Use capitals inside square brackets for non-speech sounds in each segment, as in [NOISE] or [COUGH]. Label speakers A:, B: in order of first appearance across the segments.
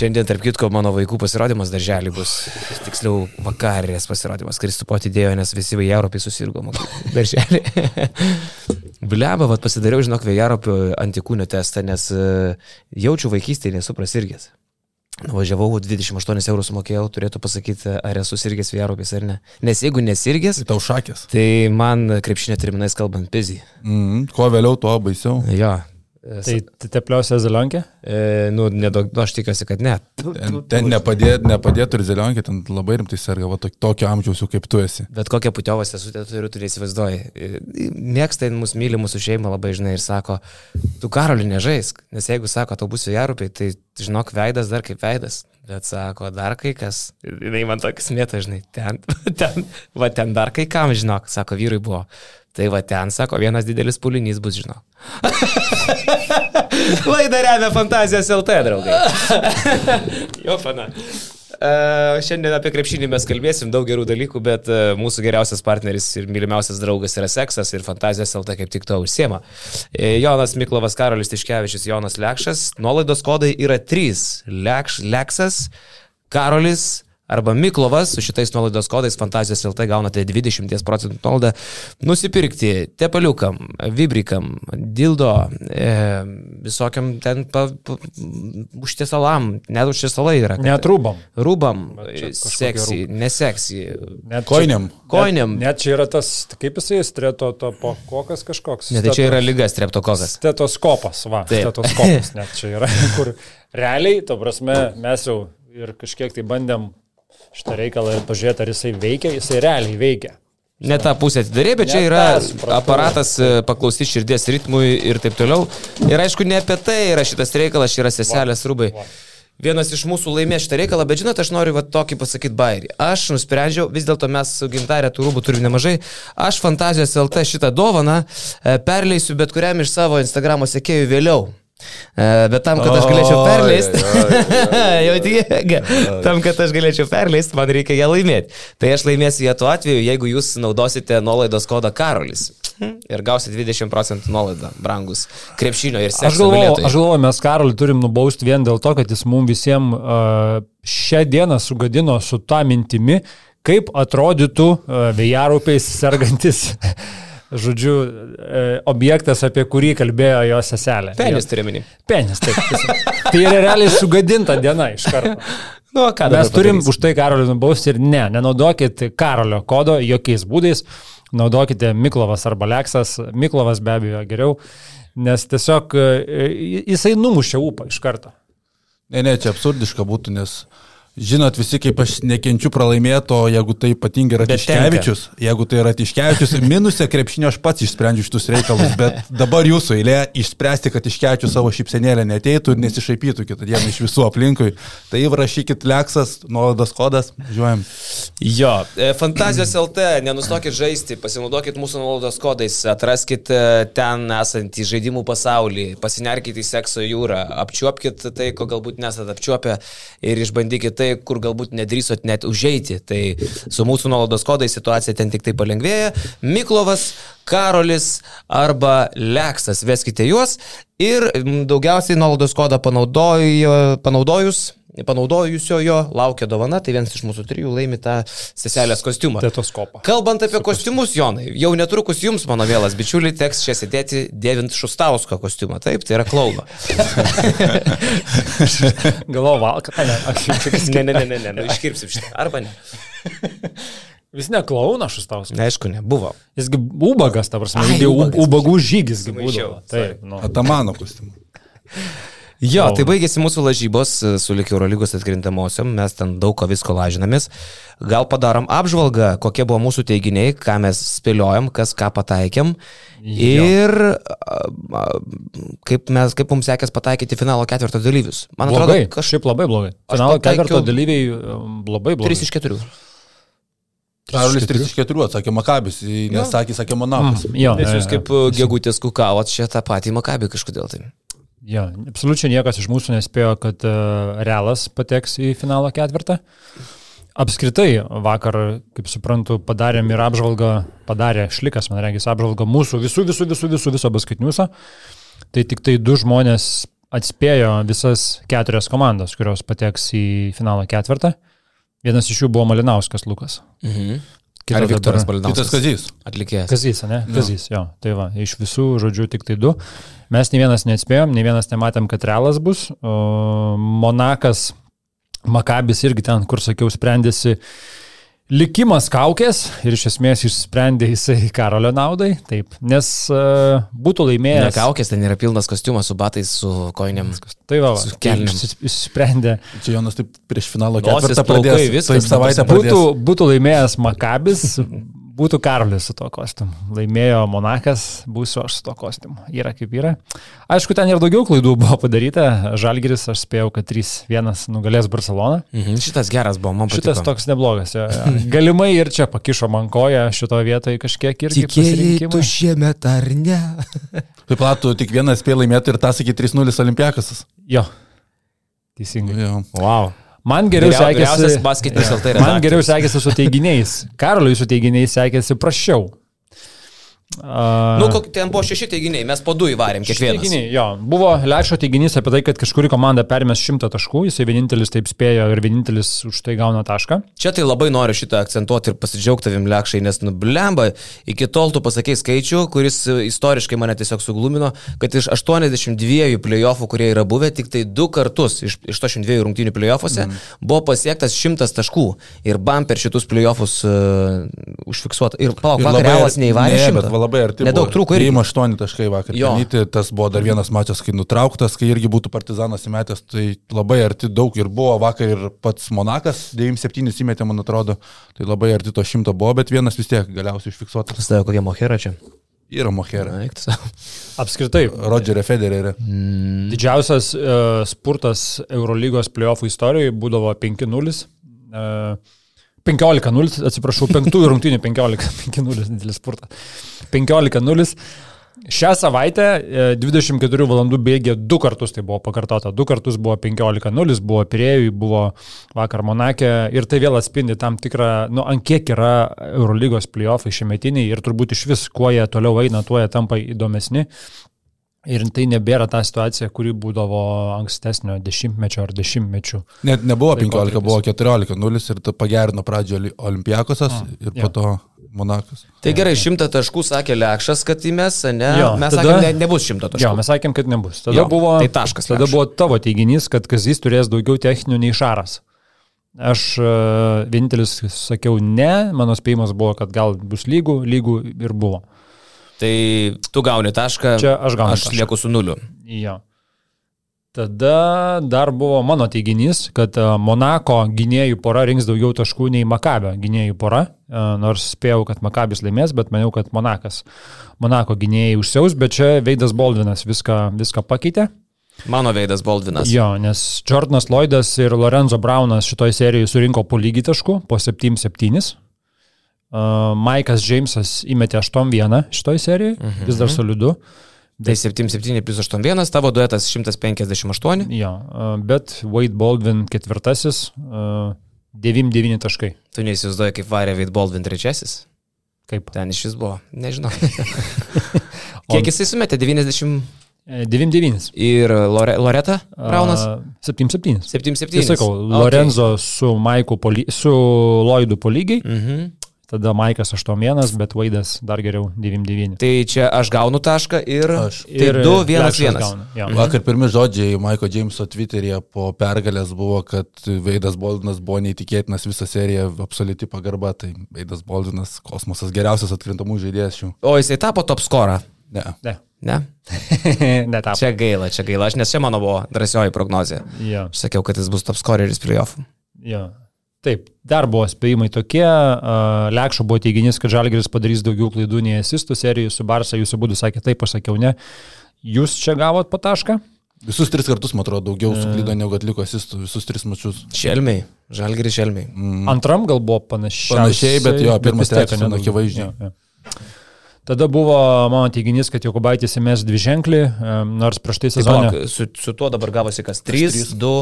A: Šiandien, tarp kitko, mano vaikų pasirodymas darželį bus, tiksliau, vakarės pasirodymas. Kristupo atidėjo, nes visi vėjaropiai susirgo. Darželį. Bleba, vad pasidariau, žinok, vėjaropio antikūnio testą, nes uh, jaučiu vaikystėje, nesu prasirgęs. Nuvažiavau, 28 eurų sumokėjau, turėtų pasakyti, ar esu sirgęs vėjaropis ar ne. Nes jeigu nesirgęs,
B: Tai tau šakės.
A: tai man krepšinio terminais kalbant pizį.
B: Mm, kuo vėliau, tuo baisiau.
A: Jo.
C: Tai tai tepliausia zelionkė?
A: E, nu, nedaug, nu, aš tikiuosi, kad ne.
B: Ten, ten nepadėtų nepadėt ir zelionkė, ten labai rimtai serga, va tok- tokio amžiaus jau kaip tu esi.
A: Bet kokią putiovą sesutę turiu, tu neįsivaizduoji. E, Mėgsta mus myli mūsų šeimą labai žinai ir sako, tu karoli nežaisk, nes jeigu sako, tau bus vėjarupiai, tai žinok, veidas dar kaip veidas. Bet sako, dar kai kas. Jinai man tokias mėta, žinai, ten, [LAUGHS] ten, va ten dar kai kam, žinok, sako, vyrui buvo. Tai va ten, sako, vienas didelis pulinys bus, žinok. [LAUGHS] Laidą remia Fantazijos LT, draugai. jo, fana. Uh, šiandien apie krepšinį mes kalbėsim daug gerų dalykų, bet uh, mūsų geriausias partneris ir mylimiausias draugas yra seksas ir fantazijos LT kaip tik to užsiema. E, Jonas Miklovas Karolis Tiškevičius, Jonas Lekšas. Nuolaidos kodai yra trys. Lekš, Leksas, Karolis arba Miklovas. Su šitais nuolaidos kodais fantazijos LT gaunate 20 procentų nuolaidą nusipirkti tepaliukam, vibrikam, dildo, e, visokiam ten pa, pa, užtiesalam, net užtiesalai yra. kad-
C: Netrūbam.
A: Rūbam,
C: kažkokie
A: seksy, neseksy,
C: Net
B: Koiniam.
A: koiniam.
C: Net, net čia yra tas, kaip jisai, streto topo kokas kažkoks.
A: Ne, tai čia yra lygas streptokokas.
C: Stetoskopas, va,
A: Taip.
C: stetoskopas net čia yra, [LAUGHS] kur realiai, to prasme, mes jau ir kažkiek tai bandėm šitą reikalą ir pažiūrėti, ar jisai veikia, jisai realiai veikia.
A: Ne tą pusę atidarė, bet čia
C: Ne
A: yra
C: tą, supratau.
A: aparatas e, paklausti širdies ritmui ir taip toliau. Ir aišku, ne apie tai yra šitas reikalas, čia yra seselės rūbai. Vienas iš mūsų laimės šitą reikalą, bet žinot, aš noriu va tokį pasakyti bairį. Aš nusprendžiau, vis dėlto mes su gintarė tų rūbų turime nemažai, aš fantazijos LT šitą dovaną e, perleisiu bet kuriam iš savo Instagramo sekėjų vėliau. E, Bet tam, kad aš galėčiau perleisti, jau tiek, tam, kad aš galėčiau perleisti, man reikia ją laimėti. Tai aš laimėsiu ją tuo atveju, jeigu jūs naudosite nuolaidos kodą Karolis. Ir gausite 20 procentų nuolaidą, brangus krepšinio ir
C: Aš
A: sekso
C: galvoju, aš galvoju, mes Karolį turim nubausti vien dėl to, kad jis mums visiems uh, šią dieną sugadino su tą mintimi, kaip atrodytų uh, vėjarupiais sergantis, [LAUGHS] žodžiu, uh, objektas, apie kurį kalbėjo jo seselė.
A: Penis turiu minį.
C: Penis, taip. Tai yra realiai sugadinta diena iš karto. [LAUGHS]
A: Nu, ką
C: Mes turim
A: padarysi?
C: už tai Karolį nubausti ir ne, nenaudokit Karolio kodo jokiais būdais, naudokite Miklovas arba Leksas, Miklovas be abejo geriau, nes tiesiog e, jisai numušė upą iš karto.
B: Ne, ne, čia absurdiška būtų, nes žinot visi, kaip aš nekenčiu pralaimėto, jeigu tai ypatingai yra Tiškevičius, jeigu tai yra Tiškevičius, minusė krepšinio aš pats išsprendžiu šitus reikalus, bet dabar jūsų eilė išspręsti, kad Tiškevičius savo šypsenėlę neteitų ir nesišaipytų kitą dieną iš visų aplinkui. Tai rašykit Leksas, nuolaidos kodas, žiūrėjom.
A: Jo, e, Fantazijos LT, nenustokit žaisti, pasinaudokit mūsų nuolaidos kodais, atraskit e, ten esantį žaidimų pasaulį, pasinerkit į sekso jūrą, apčiuopkit tai, ko galbūt nesat apčiuopę ir išbandykit tai, kur galbūt nedrįsot net užeiti. Tai su mūsų nuolaidos kodais situacija ten tik tai palengvėja. Miklovas, Karolis arba Leksas, veskite juos ir daugiausiai nuolaidos kodą panaudojus panaudojusio jo laukia dovana, tai vienas iš mūsų trijų laimi tą seselės kostiumą.
C: Tetoskopą.
A: Kalbant apie kostiumus, Jonai, jau netrukus jums, mano vėlas bičiuliai, teks čia sėdėti dėvint Šustausko kostiumą. Taip, tai yra klauno. [LAUGHS]
C: Galvoju, valka, ne, aš jau čia
A: ne, ne, ne, ne, ne, nu, iškirpsim šitą. Arba ne. [LAUGHS]
C: Vis ne klauna šustaus.
A: Neaišku, ne, buvo.
C: Jisgi ubagas, ta prasme,
A: Ai, ubagas.
C: ubagų žygis gi
A: Sumaišiau,
C: būdavo. Taip, nu.
B: Atamano kostiumą. [LAUGHS]
A: Jo,
C: O.
A: tai baigėsi mūsų lažybos e, su Likiu Eurolygos atkrintamosiom, mes ten daug ko visko lažinamės. Gal padarom apžvalgą, kokie buvo mūsų teiginiai, ką mes spėliojom, kas ką pataikėm. Ir a, a, kaip, mes, kaip mums sekės pataikyti finalo ketvirto dalyvius. Man atrodo,
C: Blogai,
A: kažkaip
C: kažkaip labai blogai. Finalo ketvirto dalyviai um, labai blogai.
A: 3 iš 4.
B: Karolis 3 iš 4 atsakė Makabis, nesakė, sakė Monakas.
C: Mm, jo,
A: Nes
C: jo,
A: jūs
C: jo.
A: kaip e, gegutės kukavot čia tą patį makabį kažkodėl tai.
C: Jo, absoliučiai niekas iš mūsų nespėjo, kad uh, Realas pateks į finalo ketvirtą. Apskritai, vakar, kaip suprantu, padarėm ir apžvalgą, padarė Šlikas, man regis, apžvalgą mūsų visų, visų, visų, visų, viso basketniuso. Tai tik tai du žmonės atspėjo visas keturias komandas, kurios pateks į finalo ketvirtą. Vienas iš jų buvo Malinauskas Lukas.
A: Mhm.
C: Kita
A: Ar Viktoras Balinauskas?
B: Kitas kazys.
A: Atlikėjas.
C: Kazys, ne? Kazys, jo. Tai va, iš visų žodžių tik tai du. Mes nei vienas neatspėjom, nei vienas nematėm, kad realas bus. O, Monakas, Makabis irgi ten, kur sakiau, sprendėsi likimas kaukės ir iš esmės išsprendė jisai [LAUGHS] karolio naudai. Taip, nes uh, būtų laimėjęs.
A: Nekaukės, ten yra pilnas kostiumas su batais, su koinėm.
C: Tai va, va išsprendė.
B: Čia Jonas taip prieš finalo ketvirtą
A: viskas,
B: Taip savaitę.
C: Būtų, būtų laimėjęs Makabis, [LAUGHS] būtų Karolis su tuo kostiumu. Laimėjo Monakas, būsiu aš su tuo kostiumu. Yra kaip yra. Aišku, ten ir daugiau klaidų [LAUGHS] buvo padaryta. Žalgiris, aš spėjau, kad 3-1 nugalės Barceloną.
A: Mhm. Šitas geras buvo, man patiko.
C: Šitas toks neblogas. Jo, jo. [LAUGHS] Galimai ir čia pakišo man koją šitoje vietoje kažkiek irgi. pasirinkimai.
A: šiemet ar ne? [LAUGHS]
B: Taip platų, tik vienas spėjo laimėti ir tą sakė 3-0 olimpiakas.
C: Jo. Teisingai.
B: Jo.
A: Wow.
C: Man geriau sekėsi. Man geriau sekėsi su teiginiais. Karoliui su teiginiais sekėsi prašiau. Uh,
A: Nu, kok, ten buvo šeši teiginiai, mes po du įvarėm kiekvienas.
C: Teiginiai, jo. Buvo Lečio teiginys apie tai, kad kažkuri komanda permės šimtą taškų, jisai vienintelis taip spėjo ir vienintelis už tai gauna tašką.
A: Čia tai labai noriu šitą akcentuoti ir pasidžiaugti tavim lekšai, nes nublemba, iki tol tu pasakei skaičių, kuris istoriškai mane tiesiog suglumino, kad iš 82 playoffų, kurie yra buvę, tik tai du kartus iš, iš 82 rungtynių playoffuose mm. buvo pasiektas 100 taškų ir bam per šitus playoffus uh, užfiksuota. Ir palauk, vakar realas neįvarė
B: ne,
A: 100.
B: Labai arti.
A: Nedaug trūko irgi.
B: 8 taškai vakar.
A: Jo.
B: Pelnyti, tas buvo dar vienas mačas, kai nutrauktas, kai irgi būtų partizanas įmetęs, tai labai arti daug ir buvo vakar ir pats Monakas, 9-7 įmetė, man atrodo, tai labai arti to 100 buvo, bet vienas vis tiek galiausiai užfiksuotas.
A: Tave kokia mohera čia?
B: Yra Mohera.
C: Apskritai,
B: Rodžerio Federerį.
C: didžiausias uh, spurtas Eurolygos playoffų istorijoje būdavo 5-0. Uh, 15-0, atsiprašau, penktųjų rungtynių 15-0, [LAUGHS] didelis spurtas. 15-0. Šią savaitę e, 24 valandų bėgė du kartus, tai buvo pakartota, du kartus buvo 15-0, buvo Pirėjui, buvo vakar Monakė ir tai vėl atspindi tam tikrą, nu, ant kiek yra Eurolygos playoffai šiemetiniai ir turbūt iš vis, kuo jie toliau eina, tuo jie tampa įdomesni. Ir tai nebėra ta situacija, kuri būdavo ankstesnio dešimtmečio ar dešimtmečių.
B: Net nebuvo 15,
C: Laikotarpis.
B: buvo 14-0 ir pagerino pradžio Oli- Olimpiakosas ir po
C: jo.
B: to Monakas.
A: Tai gerai, šimtą taškų sakė Lekšas, kad įmes, ne?
C: Jo,
A: mes
C: tada-
A: sakėm, ne, nebus šimto taškų.
C: Jo, mes sakėm, kad nebus. Tada,
A: Jo,
C: buvo,
A: tai taškas
C: tada
A: Lekšui.
C: buvo tavo teiginys, kad Kazys turės daugiau techninių nei Šaras. Aš uh, vienintelis sakiau ne, mano spėjimas buvo, kad gal bus lygų, lygų ir buvo.
A: Tai tu gauni tašką,
C: Čia aš gaunu
A: aš
C: tašką.
A: lieku su nuliu.
C: Jo. Tada dar buvo mano teiginys, kad e, Monako gynėjų pora rinks daugiau taškų nei Makabio gynėjų pora, E, nors spėjau, kad Makabis laimės, bet maniau, kad Monakas. Monako gynėjai užsiaus, bet čia Veidas Boldvinas viską, viską pakeitė.
A: Mano veidas Baldvinas.
C: Jo, nes Jordanas Lloydas ir Lorenzo Brownas šitoje serijoje surinko po lygiai taškų, po 7-7. Uh, Maikas Džeimsas įmetė 8-1 šitoje serijoje, mhm. vis dar solidu.
A: Tai 7-7 plus 8-1, tavo duetas 158.
C: Jo, uh, bet Wade Baldwin ketvirtasis, uh, 9-9 taškai.
A: Tu neįsivaizduoji, kaip varė Veit Baldvin trečiasis.
C: Kaip?
A: Ten iš vis buvo, nežinau. [LAUGHS] Kiek jisai sumetė? 90
C: E, 9-9.
A: ir Lore, Loreta Braunas?
C: Uh, 7-7.
A: 7-7.
C: Tai sakau, Lorenzo su, Maiku su Lloydu po lygiai,
A: Mhm.
C: Tada Maikas 8-1, bet Vaidas dar geriau 9-9.
A: Tai čia aš gaunu tašką ir...
B: Aš.
A: Tai 2-1-1.
C: Ja.
B: Vakar pirmi žodžiai Maiko Jameso Twitter'yje po pergalės buvo, kad Veidas Boldinas buvo neįtikėtinas visą seriją, absoliuti pagarba, tai Veidas Boldinas kosmosas geriausias atkrintamų žaidėjas šių.
A: O jisai tapo top skorą.
B: Ne.
C: Ne.
A: Ne? [LAUGHS]
C: Netapo.
A: Čia gaila, čia gaila. Aš nes čia mano buvo drąsioji prognozija.
C: Ja.
A: Aš sakiau, kad jis bus top scoreris playoffų.
C: Ja. Taip, dar buvo spėjimai tokie. Lekšo buvo teiginys, kad Žalgeris padarys daugiau klaidų nei asistų serijų su Barsa. Jūs abu sakėte taip, aš sakiau ne. Jūs čia gavot po tašką?
B: Visus tris kartus, man atrodo, daugiau suklydo negu atliko asistų, visus tris mačius.
A: Šelmiai. Žalgiri šelmiai.
B: Mm.
C: Antram gal buvo panašiai.
B: Panašiai, bet jo, pirmas, trečias akivaizdžiai.
C: Tada buvo mano teiginys, kad Jokubaitis įmės dvi ženklį, nors prieš tai sezoną.
A: palauk, su, su tuo dabar gavosi kas? 3, 2,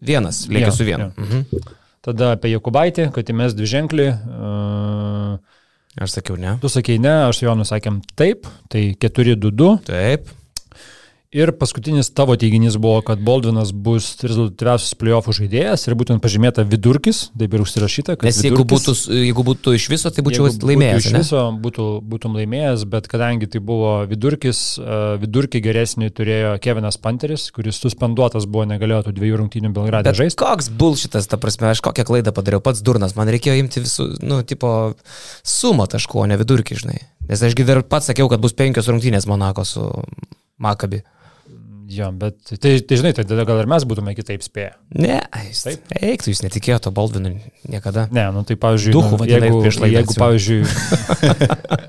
A: 1. Lieka su vienu.
C: jo.
A: Mhm.
C: Tada apie Jokubaitį, kad įmės dvi ženklį.
A: Aš sakiau ne.
C: tu sakei ne, aš su Jonu sakėm taip, tai 4-2-2.
A: Taip.
C: Ir paskutinis tavo teiginys buvo, kad Baldvinas bus rezultatyviausias playoffų žaidėjas ir būtent pažymėta vidurkis, taip ir užsirašyta, kad...
A: Nes jeigu būtų, jeigu būtų iš viso, tai būčiau laimėjęs.
C: Iš viso būtų, būtum laimėjęs, bet kadangi tai buvo vidurkis, e, vidurkį geresnį turėjo Kevinas Panteris, kuris suspenduotas buvo, negalėjo tų dviejų rungtynių Belgrade žaisti.
A: Koks bulšitas, ta prasme, aš kokią klaidą padariau, pats durnas, man reikėjo imti visų, nu, tipo, sumą taškų, o ne vidurkį, žinai. Nes ašgi dar pats sakiau, kad bus penkios rungtynės Monako su Makabi.
C: Jo, bet tai, tai žinai, tai tada gal ir mes būtume kitaip spėję.
A: Ne, jis taip. Eik, jūs netikėjote Baldvinui niekada.
C: Ne, nu tai pavyzdžiui,
A: Duhų
C: nu, jeigu,
A: laidą,
C: jeigu pavyzdžiui...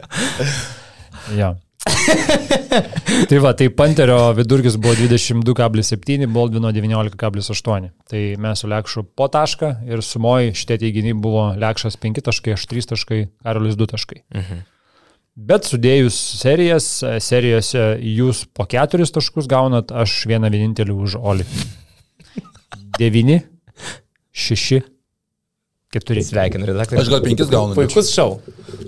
C: [LAUGHS] jo. tai va, tai Panterio vidurkis buvo 22,7, Baldvino 19,8. Tai mes su Lekšu po tašką ir sumoji šitie teiginiai buvo Lekšas 5 taškai, aš 3 taškai, Karolis 2 taškai. Mhm. Bet sudėjus serijas, serijose jūs po keturis taškus gaunat, aš vieną vienintelį už Oli. 9, 6, Keturi.
A: Sveikinu, redaktorius.
B: Aš gal penkis gaunu.
A: Puikus šau.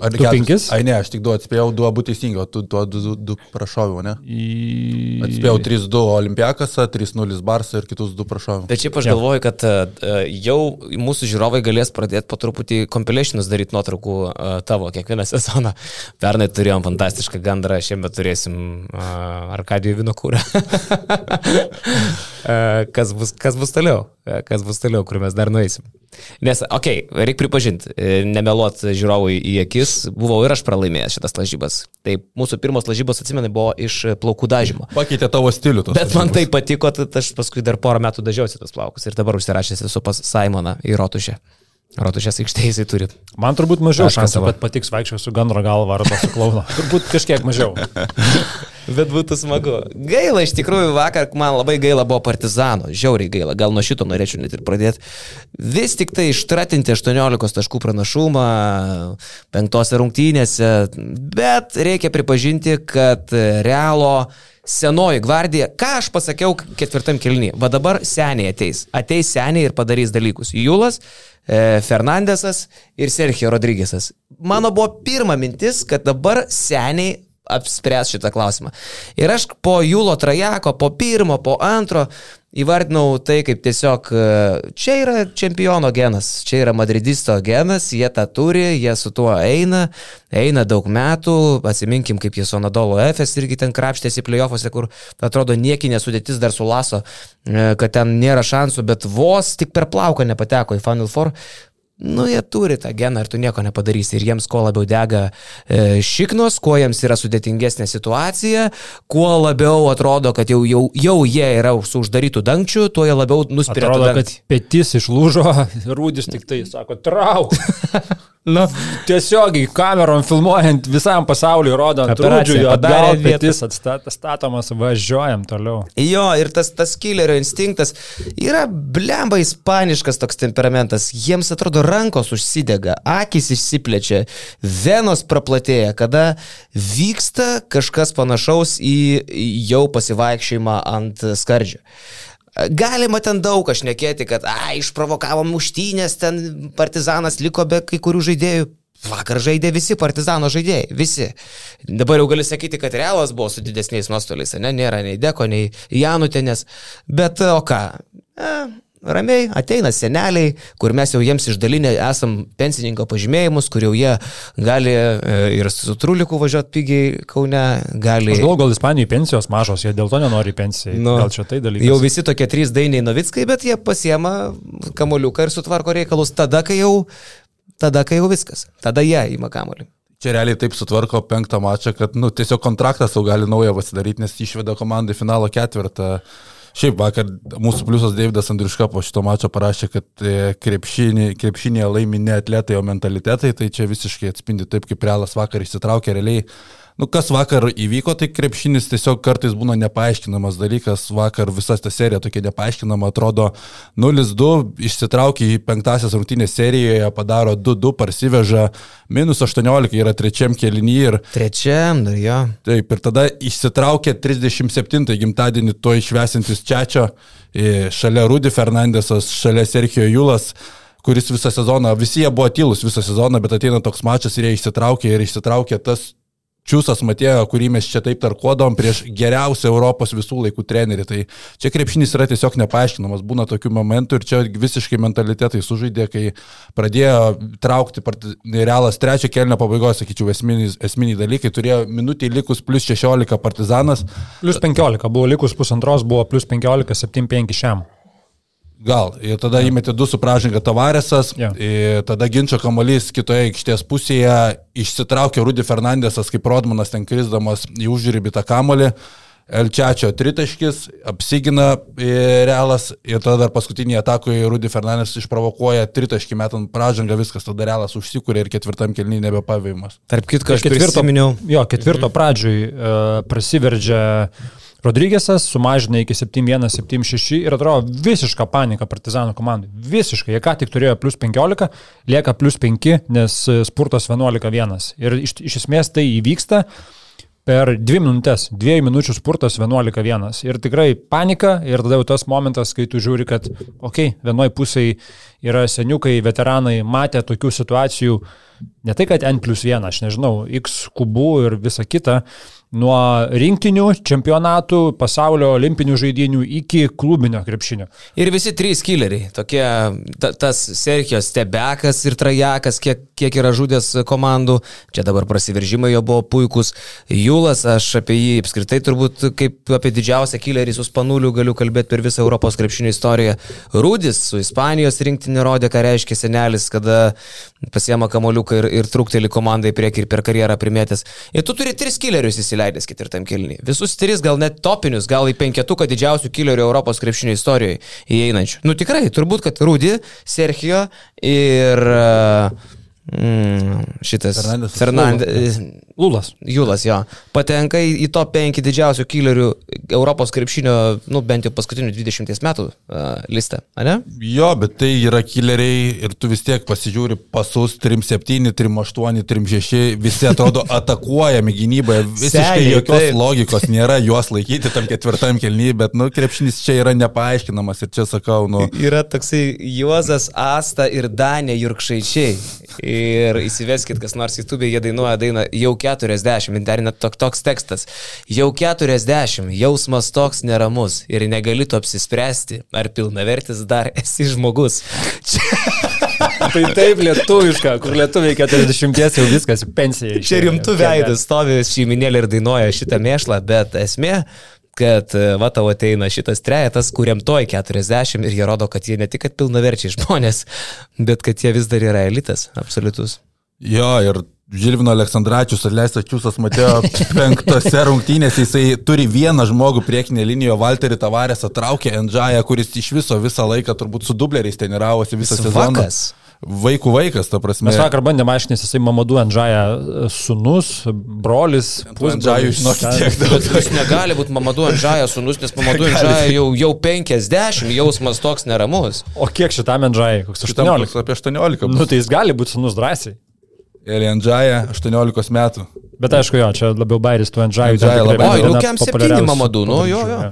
B: Ar
C: Tu penkis?
B: Ai ne, aš tik du atspėjau, du abu teisingi, o tu tuo du, du, du prašoviau, ne?
C: Į...
B: Atspėjau 3-2 Olimpiakasą, 3-0 Barsą ir kitus du prašoviau.
A: Bet šiaip aš galvoju, kad uh, jau mūsų žiūrovai galės pradėti po truputį compilationus daryti nuotraukų uh, tavo kiekvieną sezoną. Pernai turėjom fantastišką gandrą, šiemet turėsim uh, Arkadijų vino kūrą. uh, [LAUGHS] kas, bus, kas bus toliau? Kas bus toliau, kur mes dar nueisim? Nes, okei, okay, reikia pripažinti, nemeluot žiūrovui į akis, buvau ir aš pralaimėjęs šitas lažybas. Tai mūsų pirmos lažybos, atsimenu, buvo iš plaukų dažymo.
B: Pakeitė tavo stilių. tos
A: Bet man
B: lažybos.
A: tai patiko, tad aš paskui dar porą metų dažiausi tos plaukus ir dabar užsirašęs esu pas Simoną į Rotušę. Rotušės aikštėje jisai turi.
C: Man turbūt mažiau šansų, kad patiks vaikščiau su gandro galva arba su klauna. [LAUGHS] turbūt kažkiek mažiau. [LAUGHS]
A: Bet būtų smagu. Gaila, iš tikrųjų, vakar man labai gaila buvo partizano, žiauriai gaila, gal nuo šito norėčiau net ir pradėti. Vis tik tai ištratinti 18 taškų pranašumą penktose rungtynėse, bet reikia pripažinti, kad Realo senoji gvardija, ką aš pasakiau ketvirtam kelnyje, va dabar seniai ateis. Ateis seniai ir padarys dalykus. Julas, e, Fernandesas ir Sergio Rodrygėsas. Mano buvo pirma mintis, kad dabar seniai apspręs šitą klausimą. Ir aš po Jūlo trajako, po pirmo, po antro įvardinau tai kaip tiesiog, e, čia yra čempiono genas, čia yra madridisto genas, jie tą turi, jie su tuo eina, eina daug metų, atsiminkim kaip jie su Anadolo Efes irgi ten krapštėsi playoffuose, kur atrodo niekinė sudėtis dar su Laso, e, kad ten nėra šansų, bet vos tik per plauką nepateko į Final Four. Nu, jie turi tą geną ir tu nieko nepadarysi. Ir jiems kuo labiau dega e, šiknos, kuo jiems yra sudėtingesnė situacija, kuo labiau atrodo, kad jau, jau, jau jie yra su uždarytų dangčių, tuo jie labiau nuspiria.
C: Atrodo, kad petis išlūžo, [LAUGHS] rūdis tik tai sako, trauk. [LAUGHS]
A: Nu,
C: Tiesiogiai kamerom filmuojant visam pasauliu, rodant
A: Operacija
C: rūdžiui,
A: padarė
C: atgal
A: vietą.
C: petis atsta- statomas, važiuojam toliau.
A: Jo, ir tas, tas killerio instinktas yra blemba ispaniškas toks temperamentas. Jiems atrodo rankos užsidega, akis išsiplečia, venos praplatėja, kada vyksta kažkas panašaus į jau pasivaikščiojimą ant skardžio. Galima ten daug aš nekėti, kad, a, išprovokavom muštynės, ten partizanas liko be kai kurių žaidėjų. Vakar žaidė visi partizano žaidėjai, visi. Dabar jau gali sakyti, kad realas buvo su didesniais nuostoliais, ne, nėra nei Deko, nei Janutenės, bet o ką, e, ramiai ateina seneliai, kur mes jau jiems išdalinę esam pensininko pažymėjimus, kur jau jie gali e, ir su truliku važiuoti pigiai Kaune, gali...
C: Aš galvoju, gal Ispanijai pensijos mažos, jie dėl to nenori pensijai.
A: Nu,
C: gal čia tai dalykas.
A: Jau visi tokie trys dainiai Novickai, bet jie pasiema kamoliuką ir sutvarko reikalus tada, kai jau, tada, kai jau viskas. Tada jie įma kamolį.
B: Čia realiai taip sutvarko penktą mačą, kad nu, tiesiog kontraktas jau gali naują pasidaryti, nes išveda komandai finalo ketvirtą. Šiaip vakar mūsų pliusas Davidas Andriuška po šito mačo parašė, kad e, krepšinį, krepšinėje laimi ne atletai, o mentalitetai, tai čia visiškai atspindi taip, kaip realas vakar įsitraukė realiai. Nu, kas vakar įvyko, tai krepšinis tiesiog kartais būna nepaaiškinamas dalykas. Vakar visa ta serija tokia nepaaiškinama, atrodo 0-2, išsitraukia į penktasias rungtynės serijoje, padaro 2-2, parsiveža, minus 18 yra trečiam kelnyje ir
A: Trečiam, dar jo.
B: Taip, ir tada išsitraukė 37 gimtadienį to išvesintis Čiačio, e, šalia Rudy Fernandesas, šalia Sergio Julas, kuris visą sezoną, visi jie buvo tylus visą sezoną, bet ateina toks mačas ir jie išsitraukė ir išsitraukė tas Čiūsas Matėjo, kurį mes čia taip tarkodom prieš geriausią Europos visų laikų trenerį. Tai čia krepšinis yra tiesiog nepaaiškinamas, būna tokių momentų ir čia visiškai mentalitetai sužaidė, kai pradėjo traukti realas trečio kelnio pabaigoje, sakyčiau, esminiai, esminiai dalykai, turėjo minutį likus plus 16 partizanas.
C: Plus 15, buvo likus pusantros, buvo plus 15, 7-5 šiam.
B: Gal. Ir tada ja. įmetė du su pražanga Tavaresas, ja. tada ginčio kamuolys kitoje aikštės pusėje, išsitraukė Rudy Fernandesas, kaip Rodmanas ten krisdamas į užrybį tą kamuolį. Elčiačio tritaškis, apsigina realas ir tada dar paskutinį atakui Rudy Fernandes išprovokuoja tritaškį metant pražangą, viskas tada realas užsikūrė ir ketvirtam kelnyje nebepavėjimas.
A: Tarp kitko, aš ketvirto, prisiminiau.
C: Jo, ketvirto pradžiui uh, prasiveržia uh, Rodrygėsas sumažina iki 7-1, 7-6 ir atrodo visiška panika Partizanų komandai. Visiškai. Jie ką tik turėjo plus 15, lieka plus 5, nes spurtas 11-1. Ir iš, iš esmės tai įvyksta per 2 minutės, 2 minučių spurtas 11-1. Ir tikrai panika ir tada jau tas momentas, kai tu žiūri, kad, okei, okay, vienoj pusėje yra seniukai, veteranai, matė tokių situacijų, ne tai, kad N plus 1, aš nežinau, X kubų ir visa kita, nuo rinktinių, čempionatų, pasaulio olimpinių žaidinių iki klubinio krepšinio.
A: Ir visi trys killeriai, tokie ta, tas Serhijos Tebekas ir Trajakas, kiek, kiek yra žudęs komandų, čia dabar prasiveržimai jo buvo puikus, Julas, aš apie jį apskritai turbūt kaip apie didžiausią killerį su Spanuliu galiu kalbėti per visą Europos krepšinio istoriją. Rudis su Ispanijos rinktinė rodė, ką reiškia senelis, kada pasiema kamoliuką ir, ir trukteli komandai prieki ir per karjerą primėtęs. Ir tu turi tris killerius įsileisti įsileidęs ketvirtam kilniui. Visus tris gal net topinius, gal į penketuką didžiausių killerių Europos krepšinio istorijoje įeinančių. Nu tikrai, turbūt, kad Rudy, Sergio ir... Uh, Mm, šitas
B: Fernandes.
A: Fernandes.
C: Lulas.
A: Julas, jo. Patenka į, į top 5 didžiausių killerių Europos krepšinio, nu bent jau paskutinių 20 metų uh, listą, ne?
B: Jo, bet tai yra killeriai ir tu vis tiek pasižiūri pasus 3-7, 3-8, 3-6, visi atrodo [LAUGHS] atakuojami gynyboje, visiškai Seniai, jokios taip. logikos nėra juos laikyti tam ketvirtam kelnyje, bet, nu, krepšinis čia yra nepaaiškinamas ir čia sakau, nu.
A: Yra toksai Juozas Asta ir Danė Jurkšaičiai. Ir įsiveskit, kas nors YouTube, jie dainuoja dainą jau 40, internet tok, toks tekstas. Jau 40, jausmas toks neramus ir negali tu apsispręsti, ar pilnavertis dar esi žmogus. [LAUGHS]
C: tai taip lietuviška, kur lietuviai 40 jau viskas, pensija.
A: Čia rimtų veidų stovi šeiminėlė ir dainuoja šitą mėšlą, bet esmė kad va tau ateina šitas trejetas, kuriam toj 40 ir jie rodo, kad jie ne tik pilnaverčiai žmonės, bet kad jie vis dar yra elitas, absoliutus.
B: Jo, ir Žilvino Aleksandраčius atleistas Čiūsas Matėjo penktose rungtynėse, jisai turi vieną žmogų priekinė linijoje, Walterį Tavarės atraukė Endžają, kuris iš viso visą laiką turbūt su dubleriais treniravosi visą sezoną. Vakas vaikų vaikas, ta prasme.
C: Mes vakar bandėme aiškintis, jisai Mamadu Andžaja e, sunus, brolis.
B: Andžajų, žinokit, tiek daug. [LAUGHS]
A: Jis negali būti Mamadu Andžaja sunus, nes Mamadu Andžaja jau, jau 50, jausmas toks neramus.
C: O kiek šitam Andžajai? Koks 18?
B: Apie 18.
C: Nu, tai jis gali būti sunus drąsiai.
B: Eli Andžaja, 18 metų.
C: Bet aišku, jo, čia labiau bairis tu Andžajų.
A: Andžaja labai. O, nu, kiam 7 Mamadu, nu, jo, jo.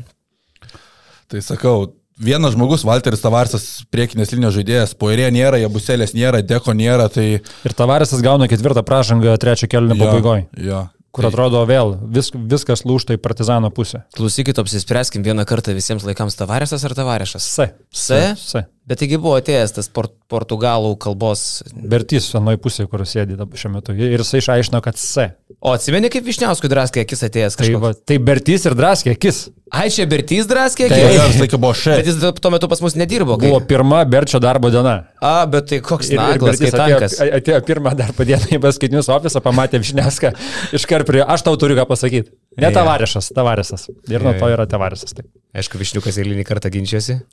B: Tai sakau, vienas žmogus, Walteris Tavarsas, priekinės linijos žaidėjas, Poirė nėra, Jabuselės nėra, Deko nėra. Tai...
C: Ir Tavarsas gauna ketvirtą pražangą trečio kelnio pabaigoje.
B: Jo.
C: Kur tai- atrodo vėl vis, viskas lūšta į partizano pusę.
A: Klausykit, apsispręskim vieną kartą visiems laikams Tavarėsas ar Tavarėšas?
C: S.
A: S. S. Bet taigi buvo atėjęs tas port, portugalų kalbos.
C: Bertys vienoje pusėje, kur sėdi šiuo metu. Ir jisai išaiškino, kad S.
A: O atsimeni, kaip Višniauskui draskė akis atėjęs kažkas?
C: Tai, va, tai Bertys ir draskė akis.
A: Ai, čia Bertys draskė
B: akis? Tai jis laikė buvo Š.
A: Bet jis tuo metu pas mus nedirbo.
C: Kai... Buvo pirma Berčio darbo diena.
A: A, bet tai koks naglas, ir
C: tankas. Atėjo, atėjo pirmą darbo dieną į paskaitinius ofisą, pamatė Višniauską, iškart prie, aš tau turiu ką pasakyti. Ne yeah. tavarešas, tavarešas. Ir nuo to yra tavarešas.
A: Aišku, Višniukas eilinį kartą ginčiasi. [LAUGHS]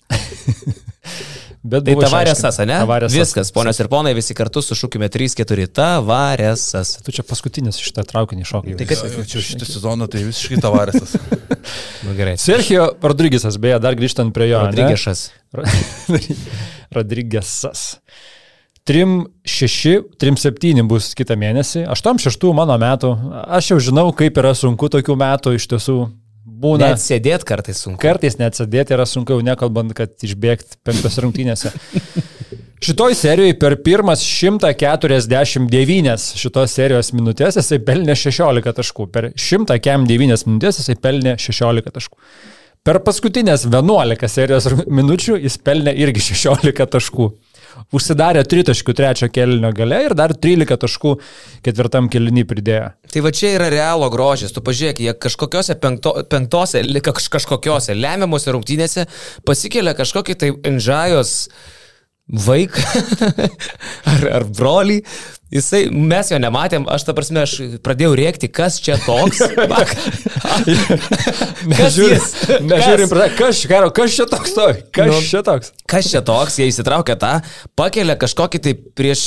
A: Bet tai tavarėsas, ne? Tavarėsas. Viskas, ponios ir ponai, visi kartu sušūkime 3-4 tavarėsas.
C: Tu čia paskutinis šitą traukinį šokai.
B: Tai kas čia šitą sezoną, tai visiškai tavarėsas. [LAUGHS]
A: nu, gerai.
C: Sergio Rodrygesas, beje, dar grįžtant prie jo.
A: Rodrygesas. [LAUGHS]
C: Rodrygesas. 3-6, 3-7 bus kitą mėnesį, 8-6 mano metų. Aš jau žinau, kaip yra sunku tokių metų iš tiesų būna.
A: Net sėdėti kartais sunku.
C: Kartais net sėdėti yra sunku, nekalbant, kad išbėgti penktos rungtynėse. Šitoj serijoje per pirmas 149 šitos serijos minutės jisai pelnė 16 taškų. Per 109 minutės jisai pelnė 16 taškų. Per paskutinės 11 serijos minučių jis pelnė irgi 16 taškų. Užsidarė 3 taškų trečio kelinio gale ir dar 13 taškų ketvirtam kelinį pridėjo.
A: Tai va čia yra realo grožis. Tu pažiūrėk, jie kažkokiose penkto, penktose, kaž, kažkokiose lemiamose rungtynėse pasikelia kažkokį tai Enžajos vaiką [LAUGHS] ar, ar brolį, Jisai, mes jo nematėm, aš ta prasme, aš pradėjau rėkti, kas čia toks. [LAUGHS]
C: mes žiūrim, mes žiūrim, kas, karo, kas čia toks, to, kas nu, čia toks.
A: Kas čia toks, jie įsitraukia tą, pakelia kažkokį tai prieš,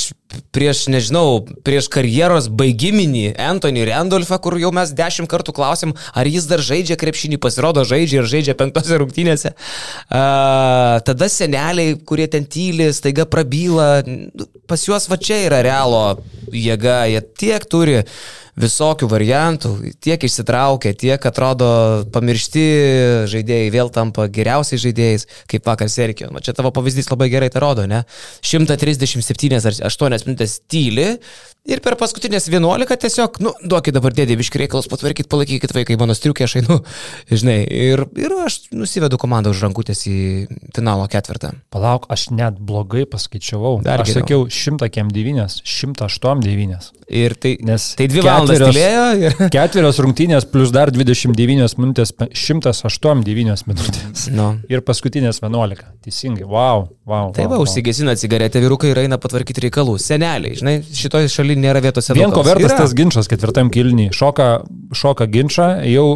A: prieš, nežinau, prieš karjeros baigiminį Anthony Randolphą, kur jau mes dešimt kartų klausim, ar jis dar žaidžia krepšinį, pasirodo žaidžia ir žaidžia penktose rungtynėse. Uh, tada seneliai, kurie ten tyli, staiga prabyla, pas juos va čia yra realo jėga, jie tiek turi visokių variantų, tiek išsitraukia, tiek atrodo pamiršti žaidėjai vėl tampa geriausiais žaidėjais, kaip vakar Serkio. Na, čia tavo pavyzdys labai gerai tai rodo, ne? 137 ar 8 minutės tyli, Ir per paskutinės 11 tiesiog, nu, duokit dabar dėdė viški reikalus, patvarkykit, palaikykit vaikai, mano striukė, aš einu, [LAUGHS] žinai, ir, ir aš nusivedu komandą už rankutės į finalo ketvirtą.
C: Palauk, aš net blogai paskaičiavau. Dar aš geriau. sakiau 109, 108.
A: Ir tai, Nes tai dvi valandas tylėjo. Ir... [LAUGHS]
C: Ketverios rungtynės plus dar 29 minutės, 108 minutės. [LAUGHS] No. Ir paskutinės 11. Teisingai, wow, wow.
A: Tai
C: wow,
A: va, wow. užsigesina cigaretę vyrukai ir eina patvarkyti reikalų. Seneliai, žinai, šitoje šalyje nėra vietos
C: edukacijos. Vien ko vertas yra. tas ginčas ketvirtam kilniui. Šoka, šoka ginčą, jau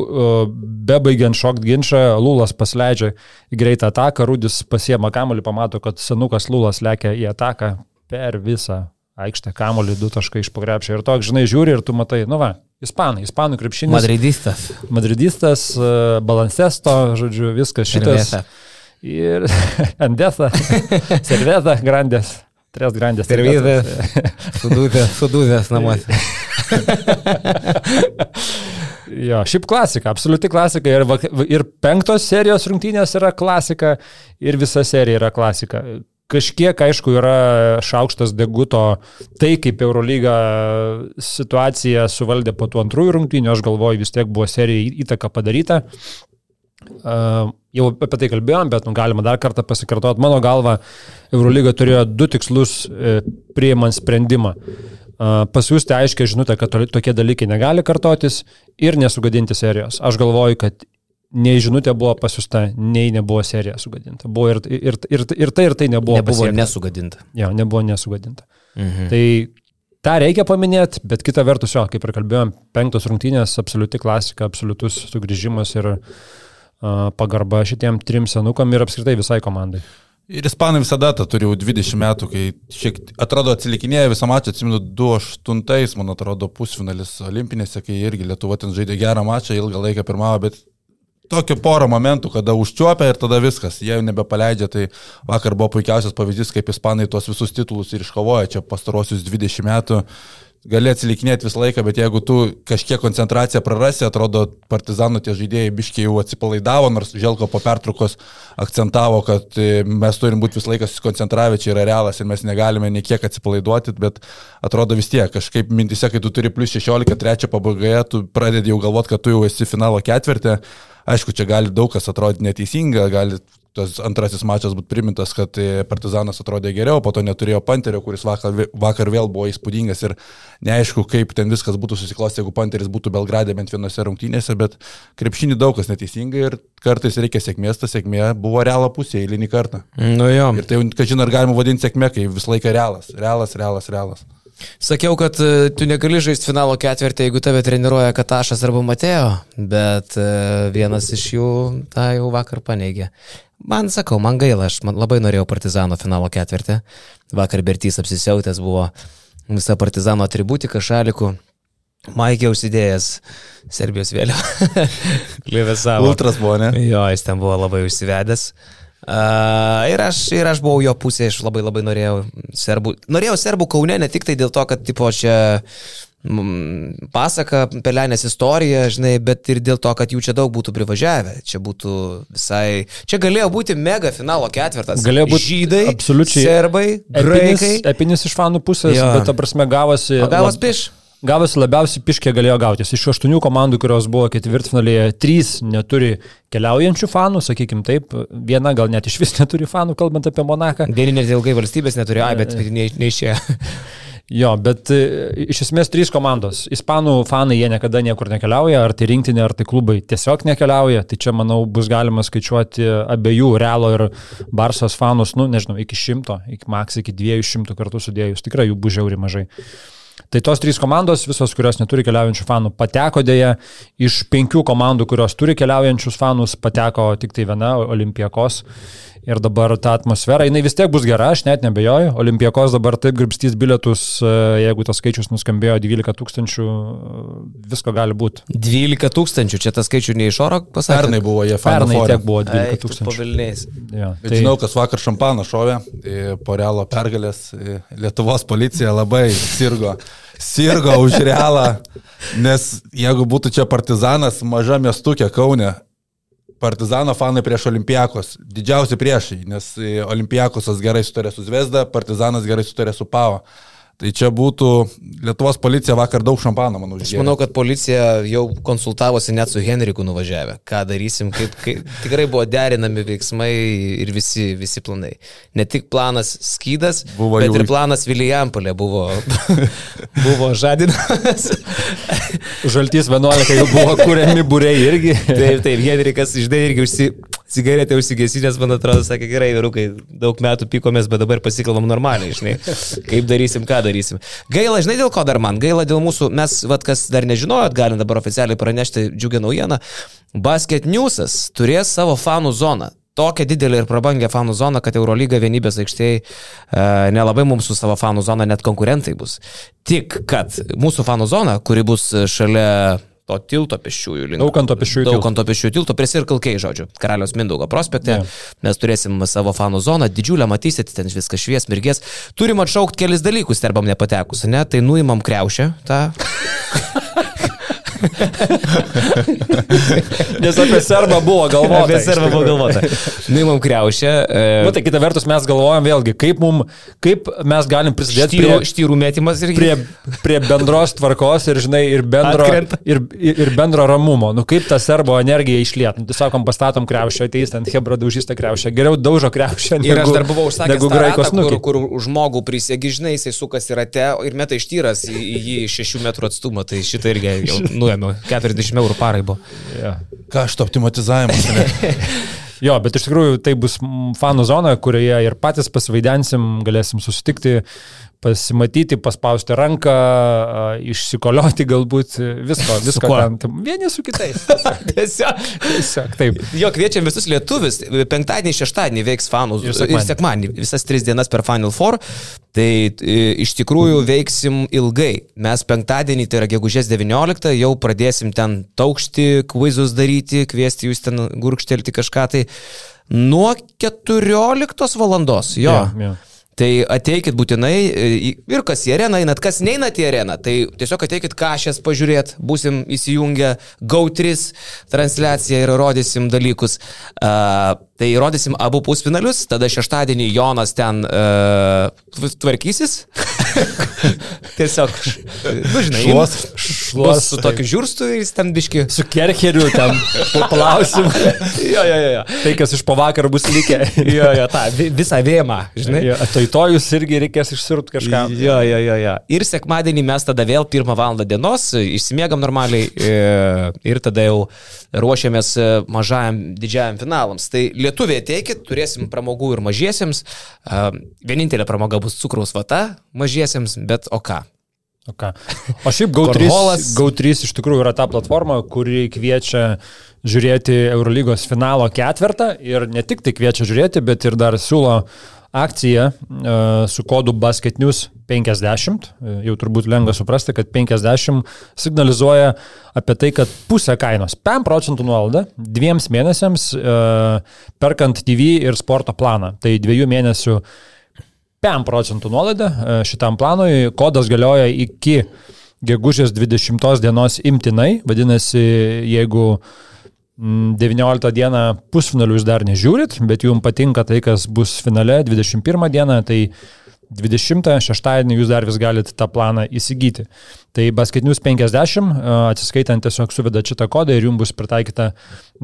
C: bebaigiant šokti ginčą, Lūlas pasileidžia į greitą ataką, Rudis pasiema kamuolį, pamato, kad senukas Lūlas lekia į ataką per visą aikštę kamuolį, du taškai iš pagrepšio. Ir toks, žinai, žiūri ir tu matai, nu va, ispanai, ispanų krepšinis.
A: Madridistas.
C: Madridistas, uh, balansesto, žodžiu, viskas šitas. Ir [LAUGHS] Andesa, [LAUGHS] Serveta, Grandės. Tres grandes.
A: Tervizas, sudūzęs, sudūzęs namuose. [LAUGHS]
C: jo, šiaip klasika, absoliuti klasika. Ir, ir penktos serijos rungtynės yra klasika, ir visa serija yra klasika. Kažkiek, aišku, yra šaukštas deguto tai, kaip Eurolyga situaciją suvaldė po tų antrųjų rungtynių, aš galvoju, vis tiek buvo serija įtaka padaryta. Uh, jau apie tai kalbėjom, bet nu, galima dar kartą pasikartoti. Mano galva, Eurolyga turėjo du tikslus e, priimant sprendimą. Uh, pasiūsti aiškiai žinutę, kad to, tokie dalykai negali kartotis ir nesugadinti serijos. Aš galvoju, kad nei žinutė buvo pasiūsta, nei nebuvo serija sugadinta. Buvo ir, ir, ir, ir tai, ir tai nebuvo.
A: Nebuvo pasiekta. nesugadinta.
C: Jo, nebuvo nesugadinta. Mhm. Tai tą reikia paminėti, bet kita vertus, jo, kaip ir kalbėjom, penktos rungtynės, absoliuti klasika, absoliutus sugrįžimas ir uh, pagarba šitiem trim senukam ir apskritai visai komandai.
B: Ir ispanai visada tą turi jau 20 metų, kai šiek atrodo atsilikinėja visą mačą, atsimenu 2-8, man atrodo, pusfinalis olimpinėse, kai irgi Lietuva ten žaidė gerą mačą, ilgą laiką pirmavo, bet tokio porą momentų, kada užčiuopia ir tada viskas, jie jau nebepaleidžia, tai vakar buvo puikiausias pavyzdys, kaip ispanai tuos visus titulus ir iškovoja čia pastarosius 20 metų gali atsilikinėti visą laiką, bet jeigu tu kažkiek koncentraciją prarasi, atrodo, partizanų tie žaidėjai biškiai jau atsipalaidavo, nors Želko po pertraukos akcentavo, kad e, mes turim būti visą laiką susikoncentravę, čia yra realas ir mes negalime niekiek atsipalaiduoti, bet atrodo vis tiek, kažkaip mintise, kai tu turi plus 16, trečia pabaigoje, tu pradedi jau galvoti, kad tu jau esi finalo ketvirtė. Aišku, čia gali daug kas atrodyti neteisinga, gali tas antrasis mačas būtų primintas, kad e, Partizanas atrodė geriau, po to neturėjo Panterio, kuris vakar, vakar vėl buvo įspūdingas ir neaišku, kaip ten viskas būtų susiklostę, jeigu Panteris būtų Belgradė bent vienose rungtynėse, bet krepšinį daug kas neteisingai ir kartais reikia sėkmės, ta sėkmė buvo realo pusė eilinį kartą.
A: Nu jo.
B: Ir tai, kažin ar galima vadinti sėkmė, kai visą laiką realas, realas, realas, realas.
A: Sakiau, kad e, tu negali žaisti finalo ketvirtį, jeigu tave treniruoja Katašas arba Matėjo, bet e, vienas iš jų tą jau vakar paneigė. Man sakau, man gaila, aš man labai norėjau Partizano finalo ketvirtį. Vakar Bertys apsisiautęs buvo visa Partizano atributika šalikų. Maikė užsidėjęs Serbijos vėliavą.
B: Livesavo. Ultras buvo, ne?
A: Jo, jis ten buvo labai užsivedęs. Uh, ir, aš, ir aš buvau jo pusėje, aš labai labai norėjau serbų. Norėjau serbų kaune ne tik tai dėl to, kad tipo čia mm, pasaka, pelenės istorija, žinai, bet ir dėl to, kad jų čia daug būtų privažiavę. Čia būtų visai. Čia galėjo būti mega finalo ketvirtas.
C: Galėjo būti
A: žydai,
C: absoliučiai
A: serbai, graikai.
C: Epinis, epinis iš fanų pusės,
A: Jo.
C: bet ta prasme gavosi...
A: O gavos
C: lab-
A: piš.
C: Gavosi labiausiai piškė galėjo gautis. Iš aštuonių komandų, kurios buvo ketvirtfinalėje, trys neturi keliaujančių fanų, sakykim taip. Viena gal net iš vis [LAUGHS] neturi fanų, kalbant apie Monaką.
A: Vieni net ilgai valstybės neturėjo, ai, bet ne- neišėjo. [LAUGHS]
C: Jo, bet e, iš esmės trys komandos. Ispanų fanai jie niekada niekur nekeliauja, ar tai rinktinė, ar tai klubai tiesiog nekeliauja. Tai čia, manau, bus galima skaičiuoti abiejų Realo ir Barsos fanus, nu, nežinau, iki šimto, iki maks iki dviejų šimtų kartų sudėjus. Tikrai jų bus žiauri mažai. Tai tos trys komandos, visos, kurios neturi keliaujančių fanų, pateko dėja. Iš penkių komandų, kurios turi keliaujančius fanus, pateko tik tai viena - Olimpijakos. Ir dabar ta atmosfera, jinai vis tiek bus gera, aš net nebejoju. Olimpijakos dabar taip gribstys bilietus, e, jeigu tas skaičius nuskambėjo 12 tūkstančių, e, visko gali būti.
A: 12 tūkstančių, čia tas skaičių ne iš oro pasakė.
B: Pernai buvo jie
C: Pernai
B: fanai.
C: tiek buvo 12 tūkstančių.
A: Pavilniais.
C: Jo,
B: Bet žinau, kas vakar šampaną šovė e, po realo pergalės. Lietuvos policija labai sirgo. Sirgo už realą, nes jeigu būtų čia partizanas, maža miestukė Kaune, partizano fanai prieš olimpijakos, didžiausi priešai, nes e, olimpijakosas gerai sutarė su Zvezda, partizanas gerai sutarė su Pavo. Tai čia būtų Lietuvos policija vakar daug šampano, manau,
A: Aš manau, kad policija jau konsultavosi net su Henriku nuvažiavę. Ką darysim, kaip, kaip tikrai buvo derinami veiksmai ir visi, visi planai. Ne tik planas skydas,
B: Buvo
A: bet
B: jau-
A: ir planas Vilijampolė buvo, [LAUGHS] buvo žadinamas.
C: Žaltys 11 jau buvo kuriami būrei irgi.
A: Taip, taip, Henrikas išdai irgi užsi, cigaretę užsigesinęs, man atrodo, sakė, gerai, vyrukai, daug metų pykomės, bet dabar pasikalbam normaliai, žinai, kaip darysim, ką darysim. Gaila, žinai, dėl ko dar man, gaila dėl mūsų, mes, vad, kas dar nežinojot, galim dabar oficialiai pranešti džiugę naujieną, Basket Newsas turės savo fanų zoną. Tokią didelę ir prabangę fanų zoną, kad Eurolyga vienybės aikštėje e, nelabai mums su savo fanų zona net konkurentai bus. Tik, kad mūsų fanų zona, kuri bus šalia to tilto pešiųjų link.
C: Daukanto pėsčiųjų tilto.
A: Daukanto pešiųjų tilto prie Sirkalkai, žodžiu, Karaliaus Mindaugo prospekte.
C: Jo.
A: Mes turėsim savo fanų zoną, didžiulę matysit, ten viskas švies, mirgės. Turim atšaukti kelis dalykus, terbam nepatekus, ne? Tai nuimam kreušę, tą. [LAUGHS] [LAUGHS]
C: Nes apie serbą buvo galvota.
A: Apie
C: iš
A: servą buvo galvota. Nuimam kreušę.
C: Nu, tai kita vertus mes galvojam vėlgi, kaip, mum, kaip mes galim prisidėti
A: Štyrų,
C: prie,
A: štyrų metimas irgi.
C: prie, prie bendros tvarkos ir, žinai, ir bendro,
A: Atkrenta.
C: ir, ir bendro ramumo. Nu, kaip tą serbo energiją išliet. Nu, tai sakom, pastatom kreušę, ateis ten Hebra daužys tą kreušę. Geriau daužo kreušę.
A: Ir aš dar buvau užsakęs
C: negu
A: tą
C: graiko
A: ratą, kur, kur žmogų prisiegi, žinai, jisai sukasi rate ir meta ištyras į, į jį šešių metrų atstumą, tai šitą irgi jau nuėmiau. 40 eurų parai buvo.
C: Ja.
B: Kašto optimatizavimas. ne? [LAUGHS]
C: Jo, bet iš tikrųjų tai bus fanų zona, kurioje ir patys pasivaidensim, galėsim susitikti, pasimatyti, paspausti ranką, išsikolioti galbūt, visko, visko ten. Vieni su kitais. [LAUGHS]
A: Tiesiog.
C: Tiesiog taip.
A: Jo, kviečiam visus lietuvius. Penktadienį, šeštadienį veiks fanų.
C: Ir sekmadienį.
A: Ir sekmadienį. Visas tris dienas per Final Four. Tai e, iš tikrųjų veiksim ilgai. Mes penktadienį, tai yra gegužės 19, jau pradėsim ten taukšti, kvizus daryti, kviesti jūs ten gurkštelti kažką. Tai nuo 14 valandos. Jo.
C: Jo, jo.
A: Tai ateikit būtinai e, ir kas į areną einat, kas neinat į areną, tai tiesiog ateikit kažkas pažiūrėti, busim įsijungę GO3 transliaciją ir rodysim dalykus. Uh, tai rodysim abu pusfinalius, tada šeštadienį Jonas ten uh, tvarkysis. [LAUGHS] tiesiog, nu žinai,
B: Šluos.
A: šluos su tokiu žiūrstu ir jis ten biški.
C: Su kercheriu ten [LAUGHS] paklausim.
A: Jo, jo, jo,
C: tai, kas iš po vakar bus likę. [LAUGHS]
A: Jo, jo, tą vi- visą vėmą, žinai.
C: Jo, Tai to jūs irgi reikės išsirūti kažką.
A: Jo, jo, jo, jo. Ir sekmadienį mes tada vėl pirmą valandą dienos išsimiegam normaliai e, ir tada jau ruošiamės e, mažajam, didžiajam finalams. Tai lietuviai ateikit, turėsim pramogų ir mažiesiems. Vienintelė pramoga bus cukraus vata mažiesiems, bet o ką?
C: O, ką? o šiaip GO3,
A: Korholas.
C: GO3 iš tikrųjų yra ta platforma, kuri kviečia žiūrėti Eurolygos finalo ketvirtą ir ne tik tai kviečia žiūrėti, bet ir dar siūlo akciją e, su kodu BasketNews 50. E, Jau turbūt lengva suprasti, kad 50 signalizuoja apie tai, kad pusę kainos 5 procentų nuolaida dviems mėnesiams e, perkant TV ir sporto planą. Tai dviejų mėnesių 5 procentų nuolaida šitam planui, kodas galioja iki gegužės 20 dienos imtinai, vadinasi, jeigu 19 dieną pusfinalių jūs dar nežiūrit, bet jums patinka tai, kas bus finale 21 dieną, tai 20 šeštadienį jūs dar vis galite tą planą įsigyti. Tai basketinius 50, atsiskaitant tiesiog suveda šitą kodą ir jums bus pritaikyta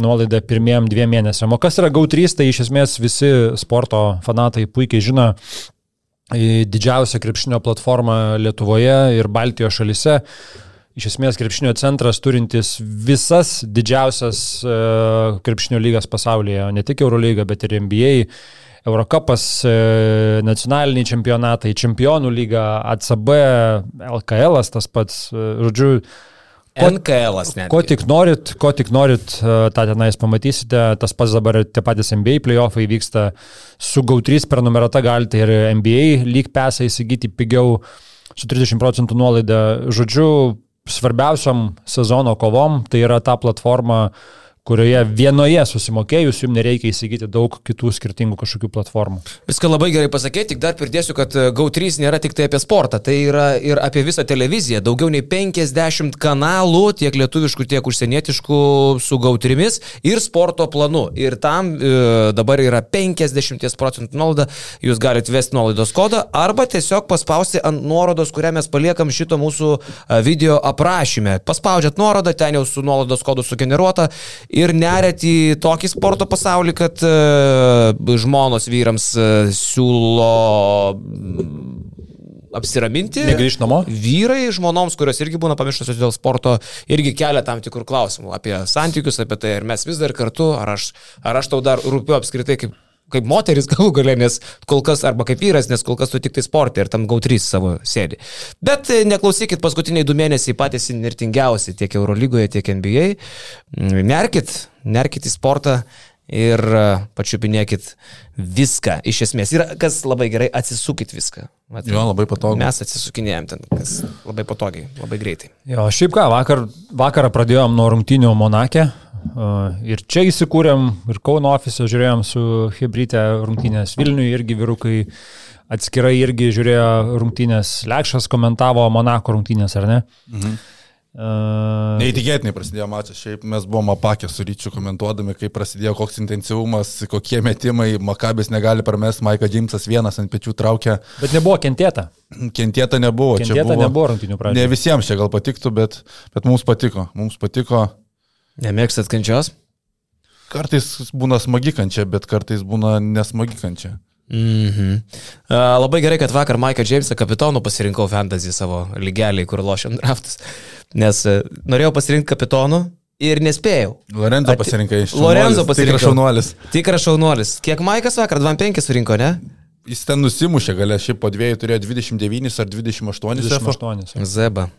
C: nuolaida pirmiem dviem mėnesiam. O kas yra GAU3, tai iš esmės visi sporto fanatai puikiai žino, didžiausia krepšinio platforma Lietuvoje ir Baltijos šalise. Iš esmės krepšinio centras turintis visas didžiausias uh, krepšinio lygas pasaulyje, ne tik Eurolyga, bet ir NBA Eurocapas, e, nacionaliniai čempionatai, čempionų lyga, ACB, LKL, tas pats, e, žodžiu,
A: Ko, NKL.
C: Ko tik norit, ko tik norit, e, tą tenais pamatysite. Tas pats dabar tie patys NBA playoffai vyksta su GAU3 prenumerata galite ir NBA lyg pesą įsigyti pigiau su 30 procentų nuolaida. Žodžiu, svarbiausiam sezono kovom tai yra ta platforma, uh, kurioje vienoje susimokėjus jums nereikia įsigyti daug kitų skirtingų kažkokių platformų.
A: Viską labai gerai pasakyti, tik dar pridėsiu, kad e, GO3 nėra tik tai apie sportą, tai yra ir apie visą televiziją. Daugiau nei 50 kanalų, tiek lietuviškų, tiek užsienietiškų su GO3 ir sporto planu. Ir tam e, dabar yra 50 procentų nuolaida, jūs galite vesti nuolaidos kodą arba tiesiog paspausti ant nuorodos, kurią mes paliekam šito mūsų e, video aprašyme. Paspaudžiat nuorodą, ten jau su nuolaidos kodu sugeneruota ir nerėt į tokį sporto pasaulį, kad uh, žmonos vyrams uh, siūlo apsiraminti.
C: Negrįžti namo.
A: Vyrai žmonoms, kurios irgi būna pamiršusios dėl sporto, irgi kelia tam tikrų klausimų apie santykius, apie tai, ar mes vis dar kartu, ar aš, ar aš tau dar rūpiu apskritai kaip kaip moteris [LAUGHS] galų galę, nes kol kas, arba kaip vyras, nes kol kas tu tik tai sportė ir tam GAU3 savo sėdi. Bet e, neklausykit, paskutiniai du mėnesiai patys inertingiausi tiek Eurolygoje, tiek NBA. Mm, nerkit, nerkit į sportą ir e, pačiupinėkit viską iš esmės. Ir kas labai gerai, atsisukit viską.
B: Mat, jo, labai patogiai.
A: Mes atsisukinėjom ten, kas labai patogiai, labai greitai.
C: Jo, šiaip ką, vakar, vakarą pradėjom nuo rungtinių Monakė. Ir čia įsikūrėm, ir Kauno ofise žiūrėjom su Hebrytė rungtynės Vilniui, irgi vyrukai atskirai irgi žiūrėjo rungtynės, Lekšas komentavo Monako rungtynės, ar ne? Mhm.
B: Uh, Neįtikėtinai prasidėjo mačas, šiaip mes buvome apakę su ryčiu komentuodami, kaip prasidėjo, koks intensyvumas, kokie metimai, Makabis negali pramesti, Maikas Džimsas vienas ant pečių traukia.
C: Bet nebuvo kentėta.
B: Kentėta nebuvo.
C: Kentėta buvo, nebuvo rungtinių pradžioje.
B: Ne visiems čia gal patiktų, bet, bet mums patiko. Mums patiko.
A: Nemėgstat kančios?
B: Kartais būna smagi kančia, bet kartais būna nesmagi kančia.
A: Mhm. Uh, labai gerai, kad vakar Maiką Džeimsą kapitonu pasirinkau fantasy savo lygelį, kur lošiam draftus, nes uh, norėjau pasirinkti kapitonu ir nespėjau.
B: Lorenzo At... pasirinkai iš
A: Lorenzo pasirinkau.
B: Tikras šaunuolis.
A: Tikras šaunuolis. Kiek Maikas vakar 25 surinko, ne?
B: Jis ten nusimušė, galė šiaip po dviejų turėjo 29 ar 28.
C: 28.
A: Zeba.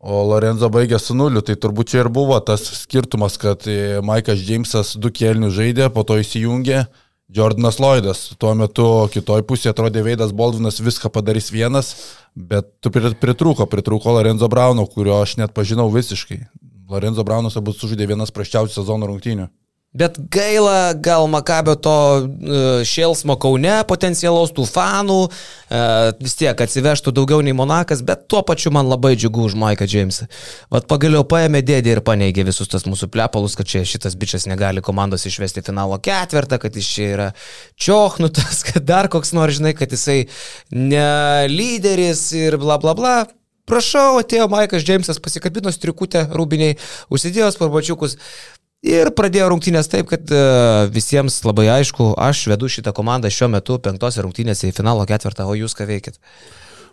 B: O Lorenzo baigė su nuliu, tai turbūt čia ir buvo tas skirtumas, kad e, Maikas Džeimsas du kelnių žaidė, po to įsijungė Jordanas Lloydas. Tuo metu kitoj pusėje atrodė Veidas Baldvinas viską padarys vienas, bet tu pritrūko, pritrūko Lorenzo Brauno, kurio aš net pažinau visiškai. Lorenzo Braunas abu sužaidė vienas praščiausių sezono rungtynių.
A: Bet gaila gal Makabio to uh, šėlsmo Kaune potencialaus tų fanų, uh, vis tiek atsivežtų daugiau nei Monakas, bet tuo pačiu man labai džiugu už Maiką Džeimsą. Vat pagaliau paėmė dėdį ir paneigė visus tas mūsų plepalus, kad čia šitas bičias negali komandos išvesti finalo ketvirtą, kad jis čia yra čioknutas, [LAUGHS] kad dar koks nors žinai, kad jisai ne lyderis ir bla bla bla. Prašau, atėjo Maikas Džeimsas, pasikabino striukutę rūbiniai, užsidėjo sparbačiukus. Ir pradėjo rungtynės taip, kad uh, visiems labai aišku, aš vedu šitą komandą šiuo metu penktose rungtynėse į finalo ketvirtą, o jūs ką veikit?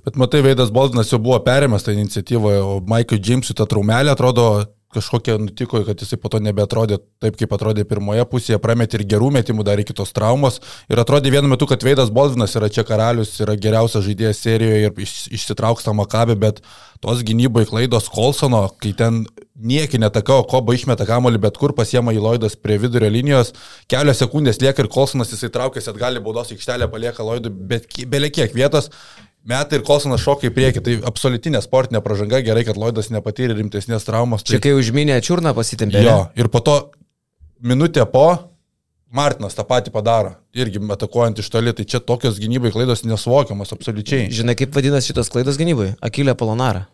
B: Bet matai, Veidas Baldinas jau buvo perėmęs tą iniciatyvą, o Maikai Džimsui ta traumelė atrodo kažkokia nutiko, kad jisai po to nebeatrodė taip, kaip atrodė pirmoje pusėje, prametė ir gerų metimų dar iki tos traumos. Ir atrodė vienu metu, kad Veidas Bolvinas yra čia karalius, yra geriausias žaidėjas serijoje ir iš, išsitrauks tą makabę, bet tos gynybai klaidos Kolsono, kai ten nieki netakau, koba išmeta kamolį, bet kur pasiema į Loidas prie vidurio linijos, kelios sekundės lieka ir Kolsonas jisai traukėsi atgal į baudos aikštelę, palieka Loidui, bet belekiek vietos metai ir Kolsonas šokia į priekį. Tai absoliutinė sportinė pažanga, gerai, kad Lloydas nepatyrė rimtesnės traumos. Tai...
A: Čia kai užminė čiurną pasitempė.
B: Jo, ir po to minutė po Martinas tą patį padaro, irgi atakuojant iš toli, tai čia tokios gynybai klaidos nesuvokiamas absoliučiai.
A: Žinai, kaip vadinasi šitos klaidos gynybai? Akilė Polonara.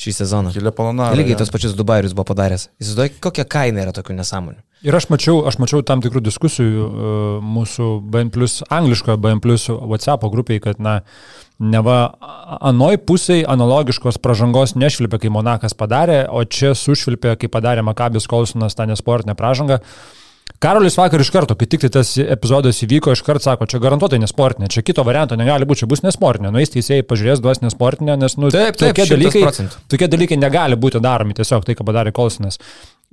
A: Šį sezoną.
B: Kilė Polonara.
A: Lygiai tos pačius Dubajus buvo padaręs. Įsivaizduoju, kokia kaina yra tokių nesąmonių.
C: Ir aš mačiau, aš mačiau tam tikrų diskusijų uh, mūsų BN plus, angliškoje BN plus WhatsApp grupiai, kad, na, neva anoj pusėje analogiškos pažangos nešvilpė, kai Monakas padarė, o čia sušvilpė, kai padarė Makabis Kolsonas tą nesportinę pažangą. Karolis vakar iš karto, kai tik tai tas epizodas įvyko, iš karto sako, čia garantuotai nesportinė, čia kito varianto negali būti, čia bus nesportinė. Nu, jis teisėjai pažiūrės, duos nesportinė, nes, nu,
A: taip, taip,
C: tokie, dalykai, tokie dalykai negali būti daromi tiesiog tai, ką padarė Kolsonas.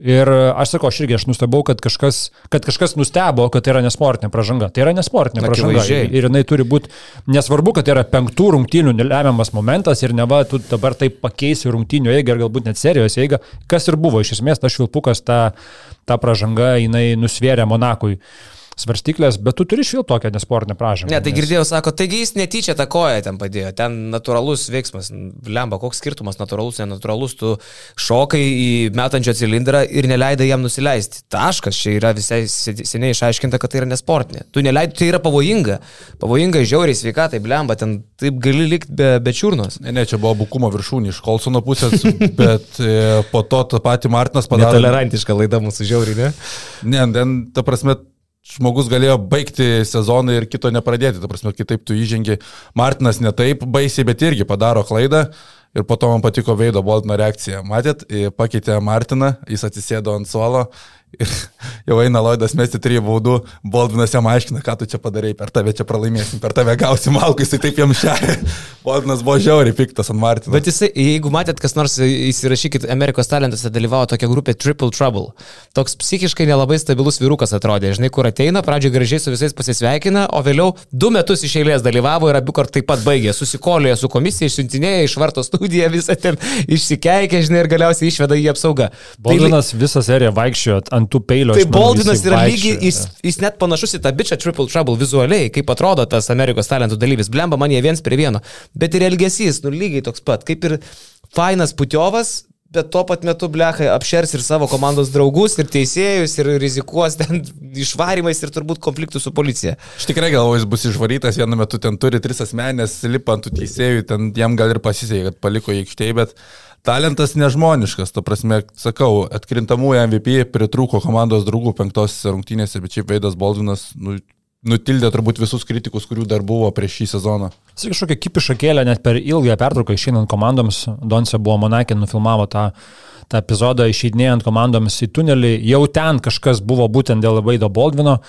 C: Ir aš sakau, aš irgi aš nustebau, kad kažkas, kad kažkas nustebo, kad tai yra nesportinė pažanga. Tai yra nesportinė pažanga. Ir jinai turi būti, nesvarbu, kad tai yra penktų rungtynių lemiamas momentas ir neva tu dabar taip pakeisi rungtynių eigą ir galbūt net serijos eigą, kas ir buvo. Iš esmės, tas švilpukas, ta, ta pažanga, jinai nusvėrė Monakui svarstyklės, bet tu turi šil tokią nesportinę pražangą.
A: Ne, tai nes... girdėjau, sako, taigi jis netyčia tą koją ten padėjo, ten natūralus veiksmas, lemba, koks skirtumas, natūralus, nenatūralus, tu šokai į metančio cilindrą ir neleidai jam nusileisti. Taškas, čia yra visai seniai išaiškinta, kad tai yra nesportinė. Tu neleidai, tai yra pavojinga, pavojinga žiauriai sveikatai, blemba, ten taip gali likti be, be čiurnos.
B: Ne, ne, čia buvo bukumo viršūnė iš Kolsono pusės, [LAUGHS] bet e, po to tą patį Martinas padarė.
A: Tolerantiška laida mūsų žiauriai, ne?
B: Ne, ten, ta prasme, žmogus galėjo baigti sezoną ir kito nepradėti. Ta prasme, kitaip tu įžengi. Martinas ne taip baisiai, bet irgi padaro klaidą. Ir po to man patiko Veido Boltino reakcija. Matėt, pakeitė Martiną, jis atsisėdo ant suolo Ir jau eina Lloydas mesti trijų baudų, Boldinas jam aiškina, ką tu čia padarai, per tave čia pralaimėsim, per tave gausim malkų, jisai taip jam šerė. Boldinas buvo žiauriai piktas ant Martino.
A: Bet jisai, jeigu matėt, kas nors įsirašykit, Amerikos talentuose dalyvavo tokia grupė Triple Trouble. Toks psichiškai nelabai stabilus vyrukas atrodė, žinai, kur ateina, pradžioje gražiai su visais pasisveikina, o vėliau du metus iš eilės dalyvavo ir abu kartai taip pat baigė. Susikolėjo su komisija, išsiuntinėjo, išvarto studiją, visą ten išsikeikė, žinai, ir galiausiai išveda į apsaugą.
C: Boldinas tai, visą seriją vaikščiojo ant tų peilio.
A: Tai Boldinas yra lygiai, jis, jis net panašus į tą bičią Triple Trouble vizualiai, kaip atrodo tas Amerikos talentų dalyvis. Blemba man jie viens prie vieno. Bet ir elgesys, nu lygiai toks pat, kaip ir fainas putiovas, bet tuo pat metu blechai apšers ir savo komandos draugus, ir teisėjus, ir rizikuos ten [LAUGHS] išvarimais ir turbūt konfliktų su policija.
B: Aš tikrai galvoju, jis bus išvarytas, vienu metu ten turi tris asmenės, lipa ant tų teisėjų, ten jam gal ir pasisekė, kad paliko aikštėje, bet Talentas nežmoniškas, to prasme, sakau, atkrintamųjų MVP pritrūko komandos draugų penktosios rungtynėse, bet šiaip Veidas Baldvinas nu, nutildė turbūt visus kritikus, kurių dar buvo prieš šį sezoną.
C: Jis kažkokią kipišą kėlė net per ilgą pertrauką išeinant komandoms. Donce buvo Monakė, nufilmavo tą, tą epizodą išeidinėjant komandoms į tunelį. Jau ten kažkas buvo būtent dėl Vaido Baldvino.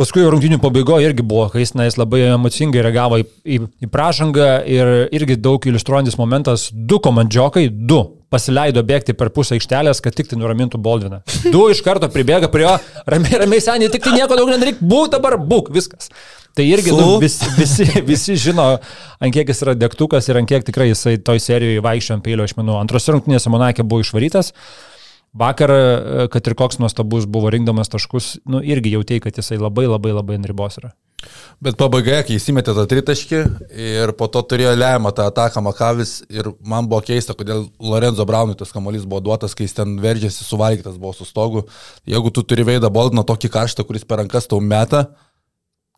C: Paskui rungtinių pabaigoje irgi buvo, kai jis, na, jis labai emocingai reagavo į, į, į pražangą ir irgi daug iliustruojantis momentas, du komandžiokai, du pasileido bėgti per pusę aikštelės, kad tik tai nuramintų Boldviną. [LAUGHS] Du iš karto pribėga prie jo, ramiai, ramiai seniai, tik tai nieko daug nedaryk, būk dabar, būk, viskas. Tai irgi nu, visi, visi, [LAUGHS] visi žino, ant kiek jis yra degtukas ir ant kiek tikrai jisai toj serijoje vaikščio ant peilio, aš manau. Antros rungtynėse Monakė buvo išvarytas. Vakar, e, kad ir koks nuostabus buvo rinkdamas taškus, nu, irgi jautėjai, kad jisai labai labai labai ant ribos yra.
B: Bet pabaigoje, kai įsimetė tą tritaškį ir po to turėjo lemą tą ataką Makavis ir man buvo keista, kodėl Lorenzo Braunui tas kamuolys buvo duotas, kai jis ten veržėsi, suvalgytas buvo su stogu. Jeigu tu turi veidą Boldiną tokį karštą, kuris per rankas tau meta,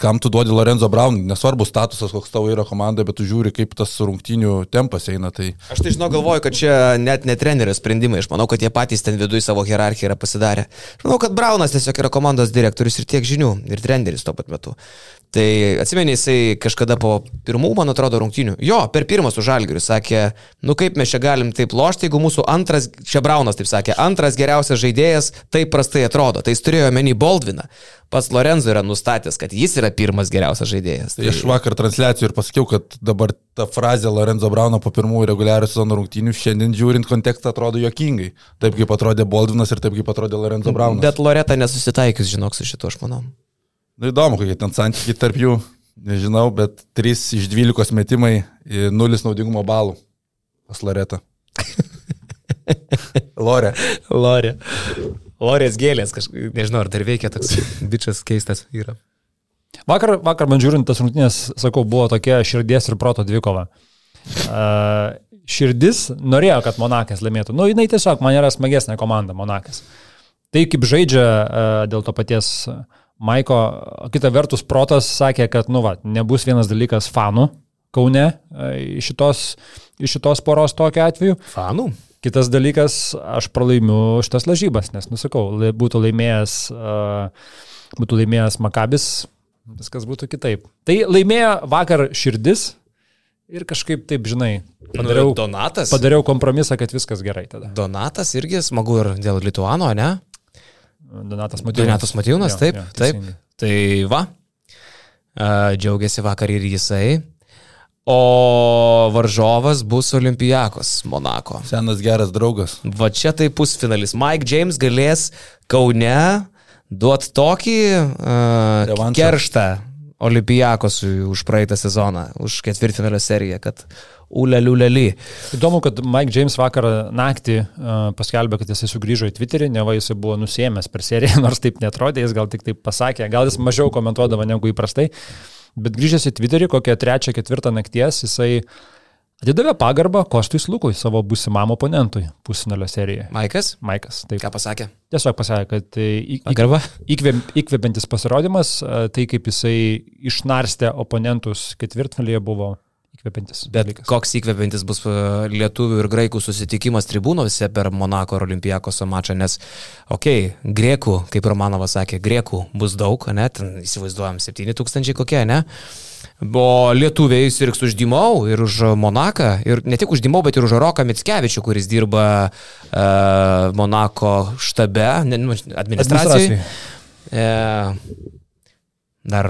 B: kam tu duodi Lorenzo Brown, nesvarbu statusas, koks tavo yra komanda, bet tu žiūri, kaip tas rungtinių tempas eina. Tai...
A: Aš tai žinau, galvoju, kad čia net ne trenerio sprendimai, aš manau, kad jie patys ten viduje savo hierarchiją yra pasidarę. Aš manau, kad Braunas tiesiog yra komandos direktorius ir tiek žinių, ir treneris tuo pat metu. Tai atsimeni, jisai kažkada po pirmų, man atrodo, rungtinių. Jo, per pirmą su Žalgiriu sakė, nu kaip mes čia galim taip lošti, jeigu mūsų antras, čia Braunas taip sakė, antras geriausias žaidėjas taip prastai atrodo. Tai jis turėjo menį Boldviną. Pats Lorenzo yra nustatęs, kad jis yra pirmas geriausias žaidėjas.
B: Tai... Aš vakar transliacijų ir pasakiau, kad dabar ta frazė Lorenzo Brauno po pirmųjų reguliarių sezono rungtynių šiandien žiūrint kontekstą atrodo jokingai. Taip kaip atrodė Boldvinas ir taip kaip atrodė Lorenzo Braunas.
A: Bet Loreta nesusitaikys, žinok, su šituo, aš manau.
B: Nu, įdomu, kokie ten santykiai tarp jų, nežinau, bet 3 iš 12 metimai, 0 naudingumo balų. Pas Loreta. [LAUGHS] Lorė.
A: Lorė. Lorės gėlės, kažkaip, nežinau, ar dar veikia toks bičias keistas yra.
C: Vakar, vakar man žiūrint tas rungtynės, sakau, buvo tokia širdies ir proto dvikova. Uh, širdis norėjo, kad Monakas laimėtų. Nu, jinai tiesiog man yra smagesnė komanda Monakas. Tai kaip žaidžia uh, dėl to paties uh, Maiko, kita vertus, protas sakė, kad, nu, va, nebus vienas dalykas fanų, Kaune e, iš šitos, iš šitos poros tokiu atveju.
A: Fanų.
C: Kitas dalykas, aš pralaimiu šitas lažybas, nes, nusakau, būtų laimėjęs, uh, būtų laimėjęs Makabis, viskas būtų kitaip. Tai laimėjo vakar širdis ir kažkaip taip, žinai, padariau,
A: nu, Donatas.
C: padariau kompromisą, kad viskas gerai tada.
A: Donatas irgi smagu ir dėl Lituano, ne?
C: Donatas Matijūnas.
A: Donatas Matijūnas, taip, jo, taip. Tai va, džiaugiasi vakar ir jisai. O varžovas bus Olimpijakos Monako.
B: Senas geras draugas.
A: Va čia tai pusfinalis. Mike James galės Kaune duoti tokį uh, kerštą Olimpijakosui už praeitą sezoną, už ketvirtfinalio seriją, kad uleliuleli.
C: Įdomu, kad Mike James vakar naktį uh, paskelbė, kad jisai sugrįžo į Twitterį, ne va jisai buvo nusėmęs per seriją, [LAUGHS] nors taip netrodė, jis gal tik taip pasakė, gal jis mažiau komentuodavo negu įprastai. Bet grįžęs į Twitterį, kokią trečią, ketvirtą nakties, jisai atidavė pagarbą Kostui Slukui, savo būsimam oponentui pusfinalio serijoje.
A: Maikas?
C: Maikas, taip.
A: Ką pasakė?
C: Tiesiog pasakė, kad įkvėp, įkvepiantis pasirodymas, tai kaip jisai išnarstė oponentus ketvirtfinalyje buvo įkvepiantis.
A: Bet dalykas. koks įkvepiantis bus e, lietuvių ir graikų susitikimas tribūnose per Monako ir Olimpijakoso mačą, nes, okei, okay, grėkų, kaip Romanovas sakė, grėkų bus daug, ne, ten įsivaizduojam 7000 kokie, ne? O lietuviai sirgs už Dimau ir už Monaką, ir ne tik už Dimau, bet ir už Roką Mitskevičių, kuris dirba uh, Monako štabe, ne, nu, administracijoje. E, dar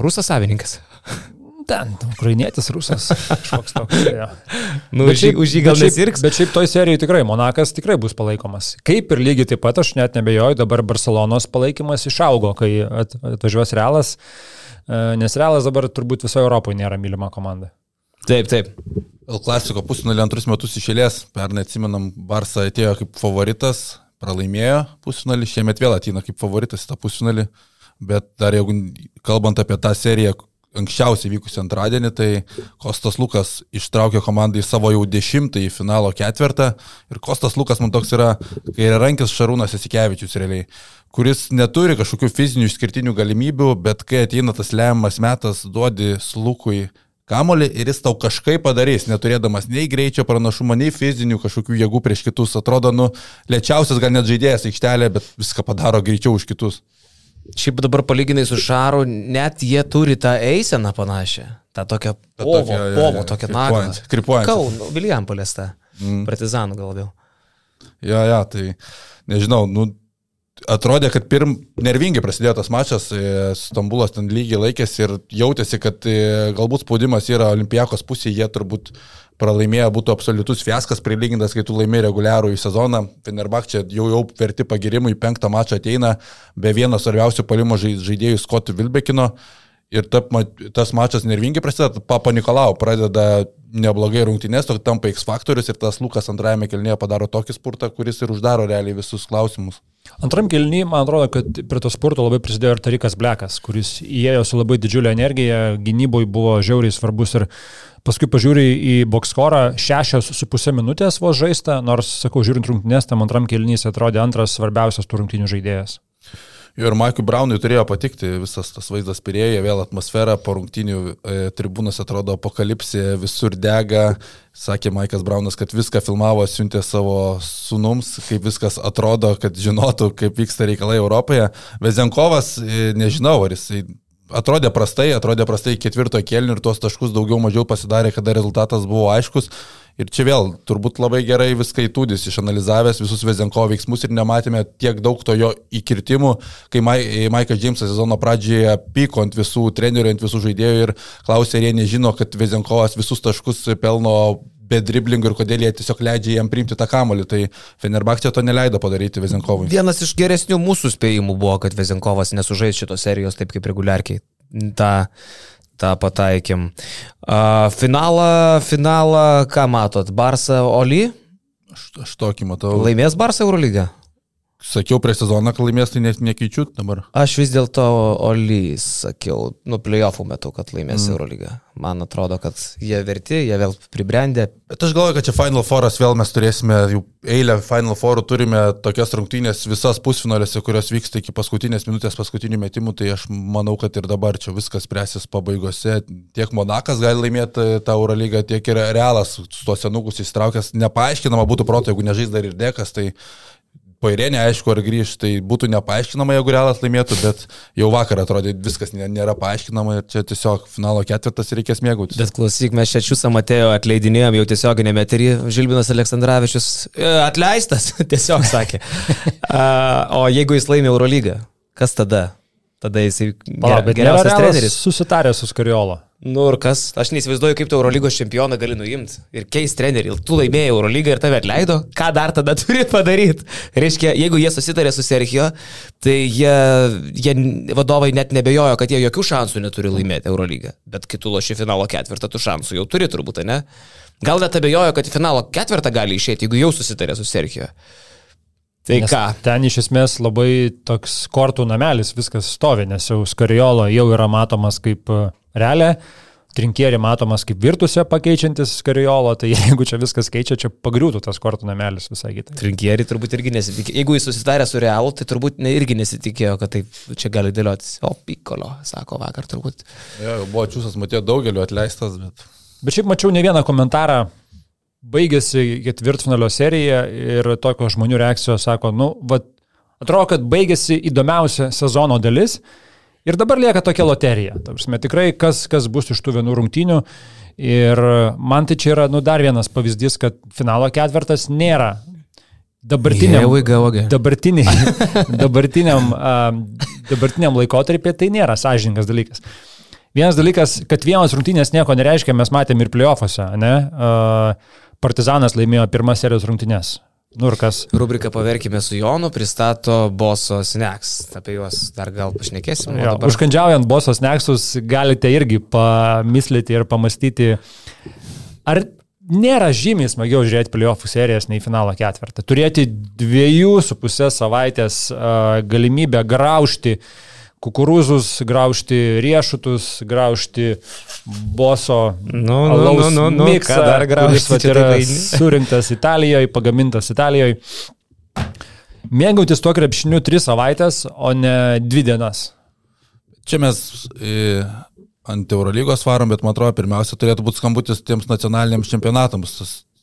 A: rusas savininkas [LAUGHS]
C: ten, ukrainietis, rusas, kažkoks toks. Ja. [LAUGHS]
A: nu, bet šiaip, už jį gal nesirgs.
C: Bet šiaip toj serijoje tikrai Monakas tikrai bus palaikomas. Kaip ir lygiai taip pat, aš net nebejoju, dabar Barcelonos palaikymas išaugo, kai atvažiuos Realas, e, nes Realas dabar turbūt visoje Europoje nėra mylima komanda.
A: Taip, taip.
B: Klasiko pusfinalį antrus metus išėlės, pernai atsimenam, Barça atėjo kaip favoritas, pralaimėjo pusfinalį, šiemet vėl ateina kaip favoritas į tą pusfinalį, bet dar jeigu kalbant apie tą seriją, anksčiausiai vykusi antradienį, tai Kostas Lukas ištraukė komandą į savo jau dešimtąjį finalo ketvirtą ir Kostas Lukas man toks yra kairiarankis Šarūnas Esikevičius realiai, kuris neturi kažkokių fizinių išskirtinių galimybių, bet kai ateina tas lemiamas metas, duodi Lukui kamolį ir jis tau kažkaip padarys, neturėdamas nei greičio pranašumo, nei fizinių kažkokių jėgų prieš kitus. Atrodo, nu, lėčiausias gal net žaidėjas aikštelė, bet viską padaro greičiau už kitus.
A: Šiaip dabar palyginai su Šaru, net jie turi tą eiseną panašią. tą tokią povo, tokia, povo, tokią naglą.
B: Kripuojant.
A: Kaun, Viljam paliesta. Mm. Partizanų gal labiau.
B: Ja, ja, tai nežinau, nu, atrodė, kad pirm nervingai prasidėjo tas mačas, e, Stambulas ten lygiai laikėsi ir jautėsi, kad e, galbūt spaudimas yra olimpijakos pusėje, jie turbūt pralaimėję būtų absoliutus fiaskas prilygintas, kai tu laimė reguliarų į sezoną. Fenerbak čia jau, jau verti pagirimui, penktą mačą ateina be vieno svarbiausių palimo žaidėjų Skotų Vilbekino. Ir ta, tas mačas nervingai prasideda, Papa Nikolau pradeda neblogai rungtynės, toks tampa X faktorius ir tas Lukas antrajame kelnyje padaro tokį spurtą, kuris ir uždaro realiai visus klausimus.
C: Antram kelnyje, man atrodo, kad prie to spurto labai prisidėjo ir Tarikas Blekas, kuris įėjo su labai didžiulė energija, gynyboje buvo žiauriai svarbus ir paskui pažiūri į bokskorą, šešios su pusė minutės vos žaista, nors, sakau, žiūrint rungtynės, tam antram kelnys atrodė antras svarbiausias tų rungtynių žaidėjas.
B: Ir Maikui Braunui turėjo patikti visas tas vaizdas pirėję, vėl atmosfera po rungtinių e, tribūnos atrodo apokalipsė, visur dega. Sakė Maikas Braunas, kad viską filmavo, siuntė savo sunums, kaip viskas atrodo, kad žinotų, kaip vyksta reikalai Europoje. Vezenkovas, e, nežinau, ar jisai atrodė prastai, atrodė prastai ketvirto kėlinio ir tuos taškus daugiau mažiau pasidarė, kada rezultatas buvo aiškus. Ir čia vėl turbūt labai gerai viską įtūdis, išanalizavęs visus Vezenko veiksmus ir nematėme tiek daug to jo įkirtimų, kai Maikas Džeimsas sezono pradžioje pyko ant visų trenerių, ant visų žaidėjų ir klausė, ar jie nežino, kad Vezenkovas visus taškus pelno be driblingų ir kodėl jie tiesiog leidžia jam priimti tą kamolį. Tai Fenerbakčia to neleido padaryti Vezenkovui.
A: Vienas iš geresnių mūsų spėjimų buvo, kad Vezenkovas nesužais šitos serijos taip kaip reguliarkiai. Ta tą pataikėm. Uh, finalą, finalą, ką matot, Barça Oli?
B: Aš, aš tokį matau.
A: Laimės Barça Eurolygą?
B: Sakiau prieš sezoną, kad laimės, tai net nekeičiu dabar.
A: Aš vis dėlto Oli sakiau, nu, playoffų metu, kad laimės mm. Eurolygą. Man atrodo, kad jie verti, jie vėl pribrendė.
B: Bet aš galvoju, kad čia Final Fouras vėl mes turėsime jau eilę Final Fourų, turime tokias rungtynės visas pusfinalėse, kurios vyksta iki paskutinės minutės paskutinių metimų, tai aš manau, kad ir dabar čia viskas spręsis pabaigose. Tiek Monakas gali laimėti tą Eurolygą, tiek ir Realas su tuos senukus įstraukęs. Nepaaiškinama būtų proto, jeigu nežais dar ir Dekas, tai Pairė neaišku, ar grįž, tai būtų nepaaiškinama, jeigu Realas laimėtų, bet jau vakar atrodė viskas nėra paaiškinama ir čia tiesiog finalo ketvirtas reikės mėgautis.
A: Bet klausyk, mes čia Čiusą Matėjo atleidinėjom jau tiesioginėme eterį, Žilbinas Aleksandраvičius e, atleistas, [LAUGHS] tiesiog sakė. [LAUGHS] o jeigu jis laimė Eurolygą, kas tada? Tada jisai
C: Palauk, geriausias treneris. Susitarė su Skariolo.
A: Nu ir kas, aš neįsivaizduoju, kaip tu Eurolygos čempioną gali nuimti ir keis trenerį. Tu laimėjai Eurolygą ir tave atleido, ką dar tada [LAUGHS] turi padaryti? Reiškia, jeigu jie susitarė su Sergio, tai jie, jie vadovai net nebejojo, kad jie jokių šansų neturi laimėti Eurolygą. Bet kai tu loši finalo ketvirtą, tu šansų jau turi turbūt, ne? Gal net abejojo, kad į finalo ketvirtą gali išėti, jeigu jau susitarė su Sergio. Tai nes ką?
C: Ten iš esmės labai toks kortų namelis viskas stovi, nes jau Skariolo jau yra matomas kaip realią. Trinkierį matomas kaip virtusią pakeičiantis Skariolo, tai [LAUGHS] jeigu čia viskas keičia, čia pagriūtų tas kortų namelis visai kitai.
A: Trinkierį turbūt irgi nesitikėjo. Jeigu jis susitarė su Realu, tai turbūt ne, irgi nesitikėjo, kad taip čia gali dėliotis. O Pikolo, sako vakar turbūt.
B: Jo, buvo čiūsas, matėjo daugeliu atleistas, bet...
C: Bet šiaip mačiau ne vieną komentarą, baigėsi ketvirtfinalio serija ir tokios žmonių reakcijos sako, nu, va, atrodo, kad baigėsi įdomiausia sezono dalis. Ir dabar lieka tokia loterija. Tavrasme, tikrai kas, kas bus iš tų vienų rungtynių. Ir man tai čia yra nu, dar vienas pavyzdys, kad finalo ketvirtas nėra dabartiniam,
A: yeah,
C: dabartiniai, [LAUGHS] dabartiniam, dabartiniam laikotarpį tai nėra sąžininkas dalykas. Vienas dalykas, kad vienos rungtynės nieko nereiškia, mes matėm ir playoffuose, ne? Partizanas laimėjo pirmas serijos rungtynės. Nu ir kas?
A: Rubrika Paverkime su Jonu pristato Boso Snacks. Apie juos dar gal pašnekėsim.
C: Ja, dabar... Užkandžiaujant Boso Snacksus galite irgi pamislyti ir pamastyti, ar nėra žymiai smagiau žiūrėti playoffų serijas nei finalo ketvirtą. Turėti dviejų su pusę savaitės uh, galimybę graužti uh, kukurūzus, graužti riešutus, graužti boso
A: nu, nu, nu, nu, nu,
C: miksą, dar graužti, kuris yra surinktas Italijoje, pagamintas Italijoje. Mėgautis tuo krepšiniu tris savaitės, o ne dvi dienas.
B: Čia mes e, ant Eurolygos varom, bet man atrodo, pirmiausia turėtų būti skambutis tiems nacionaliniams čempionatams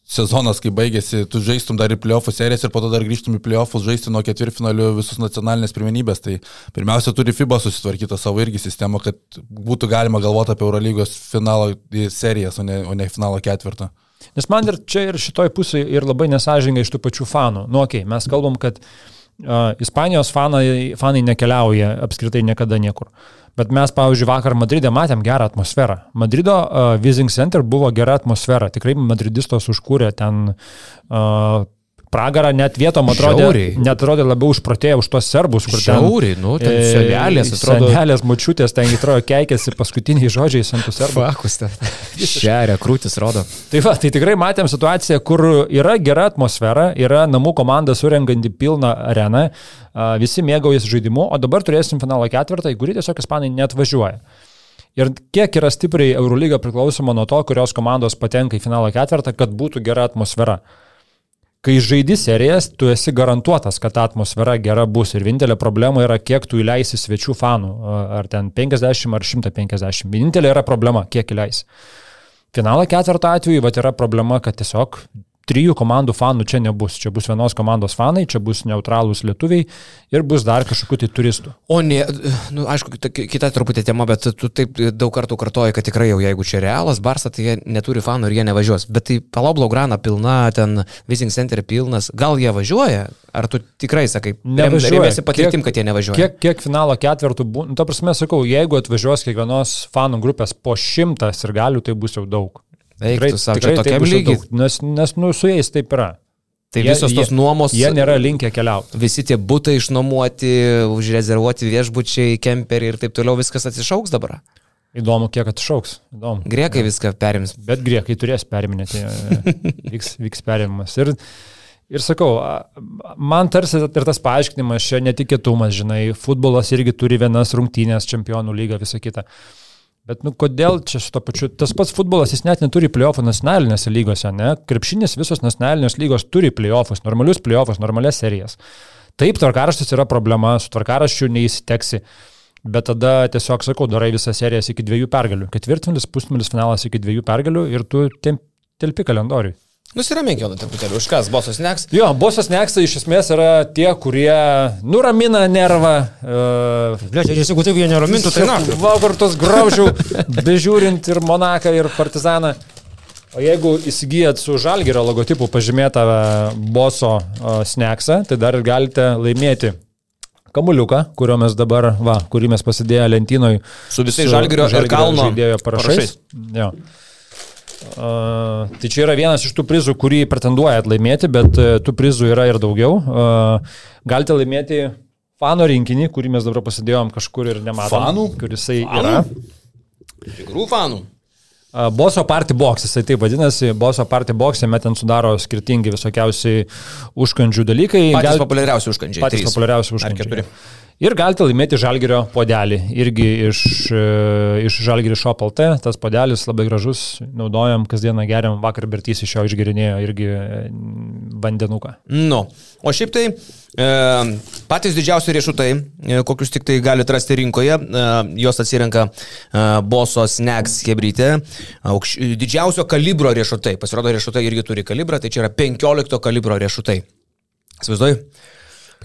B: sezonas, kai baigėsi, tu žaistum dar į playoffų serijas ir po to dar grįžtum į playoffus žaisti nuo ketvirtfinalių visus nacionalinės pirmenybės. Tai pirmiausia, turi FIBA susitvarkyti savo irgi sistemą, kad būtų galima galvoti apie Eurolygos finalo serijas, o ne, o ne finalo ketvirtą.
C: Nes man ir čia ir šitoj pusėje ir labai nesažingai iš tų pačių fanų. Nu, okei, okay, mes kalbam, kad uh, Ispanijos fanai, fanai nekeliauja apskritai niekada niekur. Bet mes, pavyzdžiui, vakar Madride matėm gerą atmosferą. Madrido uh, Vising Center buvo gera atmosfera. Tikrai madridistos užkūrė ten uh, pragarą net vietom atrodė, Žiauriai. net atrodė labiau užprotėję už tos serbus, kur
A: Žiauriai, ten, nu, ten e, senelės, atrodo.
C: Senelės mučiutės, ten atrodo keikėsi paskutiniai žodžiai ant tų serbų.
A: Fakus, ten. [LAUGHS] Šeria, krūtis rodo.
C: Tai va, tai tikrai matėm situaciją, kur yra gera atmosfera, yra namų komanda surenganti pilną areną, visi mėgaujasi žaidimu, o dabar turėsim finalo ketvirtą, į kurį tiesiog ispanai net važiuoja. Ir kiek yra stipriai Eurolyga priklausoma nuo to, kurios komandos patenka į finalo ketvirtą, kad būtų gera atmosfera kai žaidi serijas, tu esi garantuotas, kad atmosfera gera bus ir vienintelė problema yra, kiek tu įleisi svečių fanų, ar ten 50 ar 150. Vienintelė yra problema, kiek įleisi. Finalo ketvirtą atveju, va, yra problema, kad tiesiog trijų komandų fanų čia nebus. Čia bus vienos komandos fanai, čia bus neutralūs lietuviai ir bus dar kažkokių tai turistų.
A: O ne, nu, aišku, kita truputį tema, bet tu taip daug kartų kartoji, kad tikrai jau jeigu čia realas Barsa, tai jie neturi fanų ir jie nevažiuos. Bet tai Paloblo Grana pilna, ten Vising Center pilnas, gal jie važiuoja? Ar tu tikrai sakai, nevažiuosi patirtim, kad jie nevažiuoja?
C: Kiek, kiek finalo ketvirtų nu, ta prasme sakau, jeigu atvažiuos kiekvienos fanų grupės po šimtas ir galių, tai bus jau daug.
A: Eiktų savo čia tokiam lygiai.
C: Nes, nes nu, su jais taip yra.
A: Tai jie, visos tos nuomos.
C: Jie nėra linkę keliauti.
A: Visi tie būtai išnuomoti, užrezervuoti viešbučiai, kemperiai ir taip toliau viskas atsišauks dabar.
C: Įdomu, kiek atšauks. Įdomu.
A: Griekai viską perims.
C: Bet griekai turės periminėti, [LAUGHS] vyks, vyks perimimas. Ir Ir sakau, man tarsi ir tas paaiškinimas, čia netikėtumas, žinai, futbolas irgi turi vienas rungtynės, čempionų lyga, visa kita. Bet, nu, kodėl čia su to pačiu, tas pats futbolas, jis net neturi playoffų nacionalinėse lygose, ne? Krepšinis visos nacionalinės lygos turi playoffus, normalius playoffus, normalias serijas. Taip, tvarkaraštis yra problema, su tvarkaraščiu neįsiteksi. Bet tada tiesiog sakau, darai visą seriją iki dviejų pergalių. Ketvirtfinlis, pusfinlis, finalas iki dviejų pergalių ir tu telpi kalendoriui.
A: Nusiramink jau truputėlį, už kas, bosas neks?
C: Jo, bosas neks tai iš esmės yra tie, kurie nuramina nervą.
A: Uh, Blečiai, jeigu tai jie neramintų, tai na.
C: Vakartus graužiau, bežiūrint ir Monaką, ir Partizaną. O jeigu įsigijat su Žalgerio logotipu pažymėtą boso uh, sneksą, tai dar galite laimėti kamuliuką, kurio mes dabar, va, kurį mes pasidėję lentynoj.
A: Su visais žalgerio ir Kalno
C: žaidėjo parašais. parašais. Jo. Uh, tai čia yra vienas iš tų prizų, kurį pretenduojat laimėti, bet uh, tų prizų yra ir daugiau. Uh, galite laimėti fanų rinkinį, kurį mes dabar pasidėjom kažkur ir nematome.
B: Fanų?
C: Kurisai fanų? yra.
A: Tikrų fanų.
C: Boso Party Box, jisai taip vadinasi, Boso Party Box, jame ten sudaro skirtingi visokiausi užkandžių dalykai.
A: Patys Gal... populiariausi užkandžiai.
C: Patys populiariausi užkandžiai. Ir galite laimėti žalgerio podelį, irgi iš, e, iš žalgerio LT, tas podelis labai gražus, naudojam, kasdieną geriam, vakar Bertys iš jo išgerinėjo irgi e, vandenuką.
A: Nu, o šiaip tai e, patys didžiausi riešutai, e, kokius tik tai galite rasti rinkoje, e, juos atsirenka e, Boso Snacks hebrytė, Aukš, didžiausio kalibro riešutai, pasirodo riešutai irgi turi kalibrą, tai čia yra 15 kalibro riešutai. Įsivaizduoju?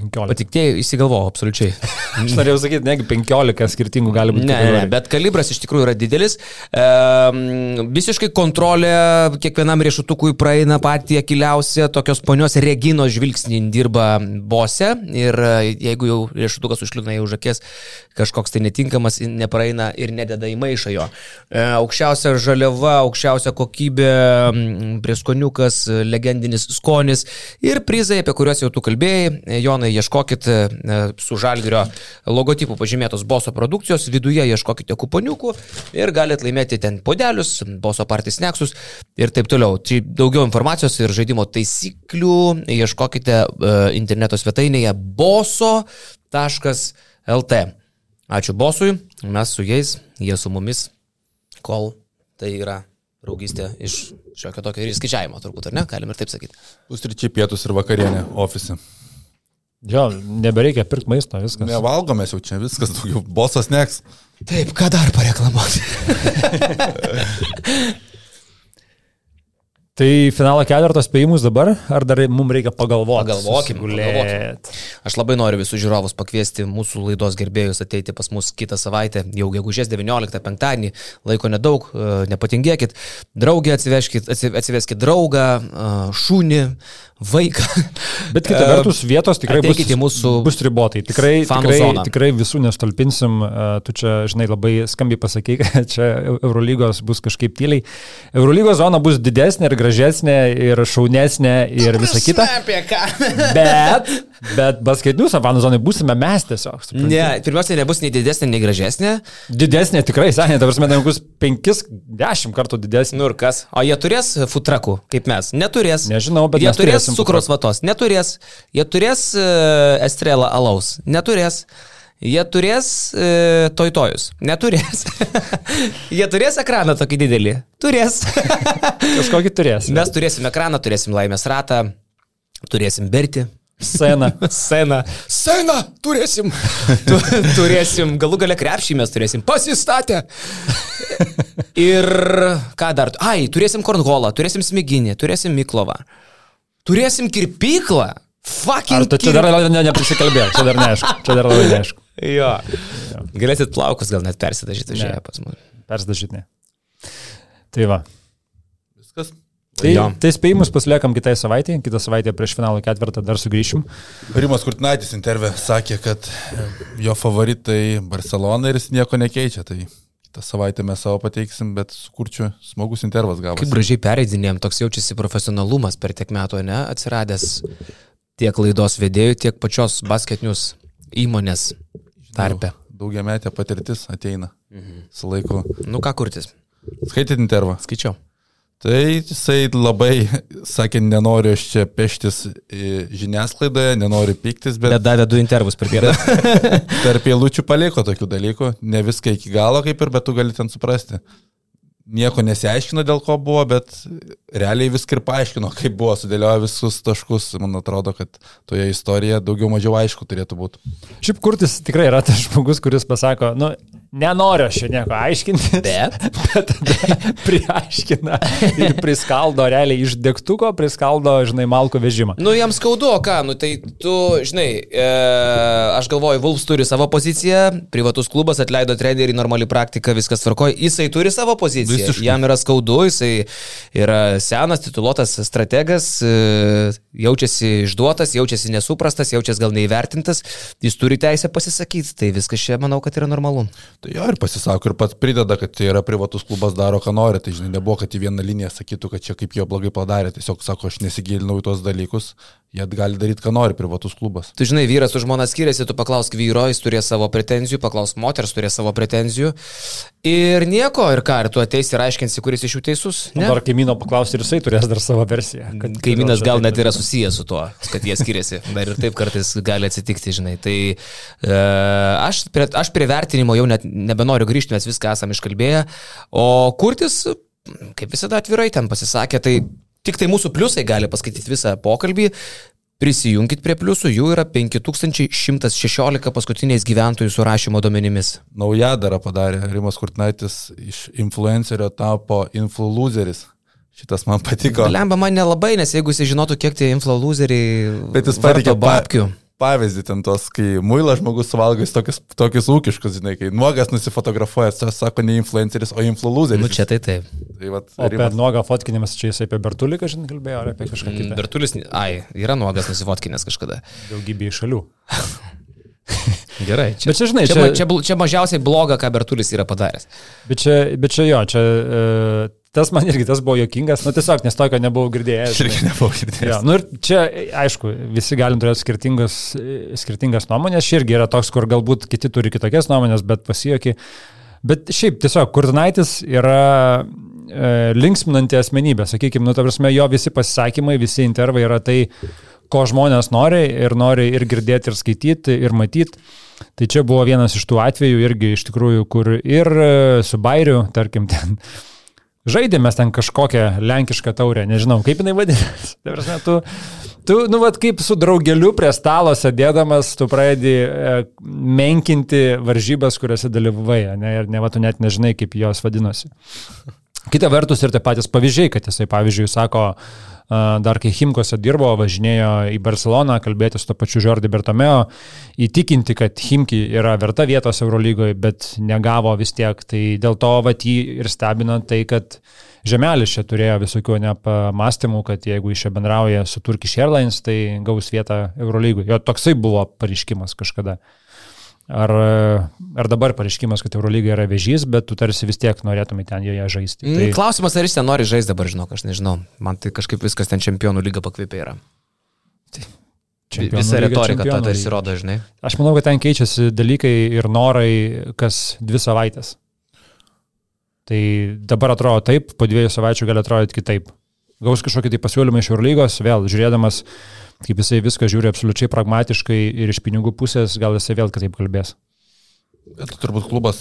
C: 15.
A: Patiktėjai, įsigalvoju, absoliučiai. [LAUGHS]
C: Aš norėjau sakyti, negi 15 skirtingų gali būti.
A: Ne, ne, bet kalibras iš tikrųjų yra didelis. E, visiškai kontrolė kiekvienam riešutukui praeina patį akiliausią, tokios ponios Reginos žvilgsnį dirba bose ir e, jeigu jau riešutukas užliūna į užakės, kažkoks tai netinkamas, nepraeina ir nededa į maišą jo. E, aukščiausia žaliava, aukščiausia kokybė, prieskoniukas, legendinis skonis ir prizai, apie kuriuos jau tu kalbėjai. Jon Jonai, ieškokit e, su Žalgirio logotipu pažymėtos boso produkcijos, viduje ieškokite kuponiukų ir galite laimėti ten podelius, boso partys neksus ir taip toliau. Čia daugiau informacijos ir žaidimo taisyklių ieškokite e, interneto svetainėje boso.lt. Ačiū bosui, mes su jais, jie su mumis, kol tai yra draugystė iš šiokio tokio ir skaičiavimo, turbūt, ar ne? Galim ir taip sakyti.
B: Pusryčiai pietus ir vakarienė ofise.
C: Jo, nebereikia pirkti maisto, viskas.
B: Nevalgome jau čia, viskas daugiau. Bosas neks.
A: Taip, ką dar pareklamuoti? [LAUGHS]
C: Tai finalo ketvirtos spėjimus dabar, ar dar mums reikia pagalvoti?
A: Pagalvokim, pagalvokim. Aš labai noriu visus žiūrovus pakviesti mūsų laidos gerbėjus ateiti pas mus kitą savaitę, jau gegužės 19 penktadienį, laiko nedaug, e, nepatingėkit, draugę atsiveškit, atsiveskit draugą, e, šunį, vaiką.
C: Bet kita vertus, vietos tikrai bus,
A: mūsų
C: bus ribotai. Tikrai, tikrai, zoną. tikrai visų nestolpinsim. Tu čia, žinai, labai skambiai pasakai, [LAUGHS] kad čia Eurolygos bus kažkaip tyliai. Eurolygos zona bus didesnė ir gražesnė ir šaunesnė ir visa kita. [LAUGHS] Bet, bet basketinių savanų zonai būsime mes tiesiog.
A: Suprantu. Ne, pirmiausia, nebus nei didesnė, nei gražesnė.
C: Didesnė tikrai, seniai, dabar mes bus 5-10 kartų didesnė.
A: Nu ir kas? O jie turės futrakų, kaip mes? Neturės.
C: Nežinau, bet
A: jie turės cukraus vatos, neturės. Jie turės uh, estrelą alaus, neturės. Jie turės e, toitojus. Neturės. [LAUGHS] Jie turės ekraną tokį didelį. Turės. [LAUGHS]
C: Kažkokį turės.
A: Mes turėsim ekraną, turėsim laimės ratą, turėsim berti.
C: Sceną. [LAUGHS]
A: Sceną. Sceną turėsim. Tu, turėsim, galų gale krepšį mes turėsim. Pasistatę. Ir ką dar? Ai, turėsim kornholą, turėsim smiginį, turėsim miklovą. Turėsim kirpyklą. Fucking.
C: Ar tu čia dar ne, neprisikalbėjai, čia dar neaišku, čia dar labai neaišku.
A: jo. jo. Galėsit plaukus gal net persidažyti žiūrėję pas mus.
C: Persidažyti ne. Tai va.
B: Viskas.
C: Tai, jo. tai spėjimus pasiliekam kitai savaitė, kitą savaitę prieš finalą ketvirtą dar sugrįšim.
B: Rimas Kurtinaitis intervė sakė, kad jo favoritai Barcelona ir jis nieko nekeičia. Tai Tą savaitę mes savo pateiksim, bet sukurčiu smagus intervas gavosi.
A: Kaip gražiai pereidinėjom, toks jaučiasi profesionalumas per tiek metų, ne, atsiradęs tiek laidos vedėjų, tiek pačios basketinius įmonės tarpe.
B: Daugiametė patirtis ateina
A: mhm.
B: su laiku.
A: Nu ką kurtis?
B: Skaitėt intervą?
A: Skaičiau.
B: Tai jisai labai sakė, nenoriu aš čia peštis žiniasklaidoje, nenoriu piktis, bet...
A: Bet davė du intervus per dieną. [LAUGHS]
B: Tarp eilučių paliko tokių dalykų, ne viską iki galo kaip ir, bet tu gali ten suprasti nieko nesiaiškino dėl ko buvo, bet realiai viską ir paaiškino, kaip buvo, sudėliojo visus taškus. Man atrodo, kad toje istorijoje daugiau mažiau aišku turėtų būti.
C: Šiaip kurtis tikrai yra tas žmogus, kuris pasako, nu, nenoriu aš nieko aiškinti,
A: bet, [LAUGHS]
C: bet priaiškina ir priskaldo realiai iš degtuko, priskaldo, žinai, malko vežimą.
A: Nu, jam skaudu, o ką, nu tai tu, žinai, e, aš galvoju, Vulfs turi savo poziciją, privatus klubas atleido trenerių, normali praktika, viskas tvarkoja, jisai turi savo poziciją, Visiškai. jam yra skaudu, jisai yra senas, tituluotas strategas, e, jaučiasi išduotas, jaučiasi nesuprastas, jaučiasi gal neįvertintas, jis turi teisę pasisakyti, tai viskas čia manau, kad yra normalu.
B: Tai jo ir pasisako ir pats prideda, kad tai yra privatus klubas daro, ką nori. Tai žinai, nebuvo, kad į vieną liniją sakytų, kad čia kaip jo blogai padarė. Tiesiog sako, aš nesigilinau į tos dalykus. Jie gali daryti, ką nori, privatus klubas.
A: Tu žinai, vyras su žmona skiriasi, tu paklausk vyro, jis turės savo pretenzijų, paklausk moters, turės savo pretenzijų. Ir nieko, ir ką, ir tu ateisi ir aiškinsi, kuris iš jų teisus.
C: Ne? Dar kaimyno paklausti ir jisai turės dar savo versiją.
A: Kaimynas gal net yra susijęs su tuo, kad jie skiriasi. [LAUGHS] Dar ir taip kartais gali atsitikti, žinai. Tai e, aš, prie, aš prie vertinimo jau net nebenoriu grįžti, mes viską esame iškalbėję. O kurtis, kaip visada atvirai ten pasisakė, tai Tik tai mūsų pliusai gali paskaityti visą pokalbį. Prisijunkit prie pliusų, jų yra 5116 paskutiniais gyventojų surašymo duomenimis.
B: Naujadarą padarė Rimas Kurtnaitis, iš influencerio tapo influenceris. Šitas man patiko.
A: Lemba man nelabai, nes jeigu jis žinotų, kiek tie influenceriai... Bet jis patikė babkių. Pa
B: pavyzdį ten tos, kai muilas žmogus suvalgo tokius, tokius ūkiškus, žinai, kai nuogas nusifotografuoja, tas sako ne influenceris, o influenceris.
A: Nu čia tai taip.
B: Tai vat,
C: o apie nuogą fotkinimas čia jisai apie Bertulį, kažin kalbėjo, ar apie kažką kitą?
A: Bertulis, ai, yra nuogas nusifotkinęs kažkada.
C: Daugybė šalių. [LAUGHS]
A: Gerai,
C: čia, bet čia, žinai,
A: čia, čia, čia, čia mažiausiai bloga, ką Bertulis yra padaręs.
C: Bet čia, bet čia jo, čia uh, Tas man irgi tas buvo jokingas, nu tiesiog, nes tokio nebuvau girdėjęs.
B: Aš irgi nebuvau girdėjęs. Ja,
C: nu ir čia, aišku, visi galim turėti skirtingas, skirtingas nuomonės, ši irgi yra toks, kur galbūt kiti turi kitokias nuomonės, bet pasijokį. Bet šiaip tiesiog, Kurtinaitis yra e, linksminanti asmenybė, sakykime, nu, ta prasme, jo visi pasisakymai, visi intervai yra tai, ko žmonės nori ir nori ir girdėti, ir skaityti, ir matyti. Tai čia buvo vienas iš tų atvejų irgi iš tikrųjų, kur ir su Bairiu, tarkim, ten Žaidėmės ten kažkokią lenkišką taurę, nežinau, kaip jinai vadinasi. [LAUGHS] tu, tu, nu, vad kaip su draugeliu prie stalo sėdėdamas, tu pradedi e, menkinti varžybas, kuriuose dalyvavai, ne, ir ne, va, tu net nežinai, kaip jos vadinosi. Kita vertus ir tie patys pavyzdžiai, kad jisai, pavyzdžiui, sako, uh, dar kai Himkose dirbo, važinėjo į Barceloną, kalbėti su to pačiu Žordi Bertomeo, įtikinti, kad Himki yra verta vietos Eurolygoje, bet negavo vis tiek. Tai dėl to vat jį ir stebina tai, kad Žemelis čia turėjo visokių nepamastymų, kad jeigu iš čia bendrauja su Turkish Airlines, tai gaus vietą Eurolygoje. Jo toksai buvo pareiškimas kažkada. Ar, ar dabar pareiškimas, kad Eurolyga yra vežys, bet tu tarsi vis tiek norėtumai ten joje žaisti.
A: Mm, tai... Klausimas, ar jis ten nori žaisti dabar, žinok, aš nežinau. Man tai kažkaip viskas ten čempionų lyga pakvipė yra. Tai visa retorika tą tarsi rodo, žinai.
C: Aš manau, kad ten keičiasi dalykai ir norai kas dvi savaitės. Tai dabar atrodo taip, po dviejų savaičių gali atrodyti kitaip. Gaus kažkokį tai pasiūlymą iš Eurolygos, vėl žiūrėdamas uh, kaip jisai viską žiūri absoliučiai pragmatiškai ir iš pinigų pusės, gal jisai vėl kitaip kalbės.
B: Bet turbūt klubas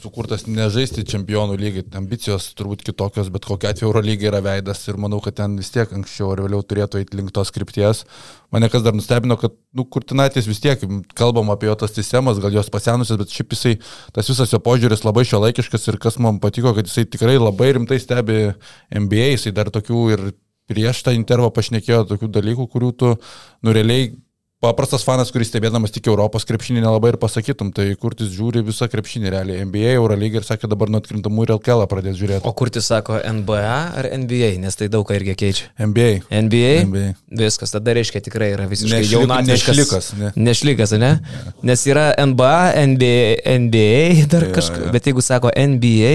B: sukurtas nežaisti čempionų lygiai, ambicijos turbūt kitokios, bet kokia atveju Euro lygiai yra veidas ir manau, kad ten vis tiek anksčiau ar vėliau turėtų eiti link tos krypties. Mane kas dar nustebino, kad, nu, Kurtinaitis vis tiek, kalbam apie jo tas sistemas, gal jos pasenusios, bet šiaip jisai, tas visas jo požiūris labai šio laikiškas ir kas man patiko, kad jisai tikrai labai rimtai stebi NBA, jisai dar tokių ir prieš tą intervą pašnekėjo tokių dalykų, kurių tu, nu, realiai paprastas fanas, kuris stebėdamas tik Europos krepšinį nelabai ir pasakytum, tai kurtis žiūri visą krepšinį realiai, NBA, Eurolygą ir sakė dabar nuo atkrintamų ir LKL pradės žiūrėti.
A: O kurtis sako NBA ar NBA, nes tai daug ką irgi keičia.
B: NBA.
A: NBA. NBA. Viskas, tada reiškia tikrai yra visiškai
B: Nešlik, jaunatviškas. Nešlikas,
A: ne. Nešlikas, ne? Ja. Nes yra NBA, NBA, NBA dar ja, kažkas, ja. bet jeigu sako NBA,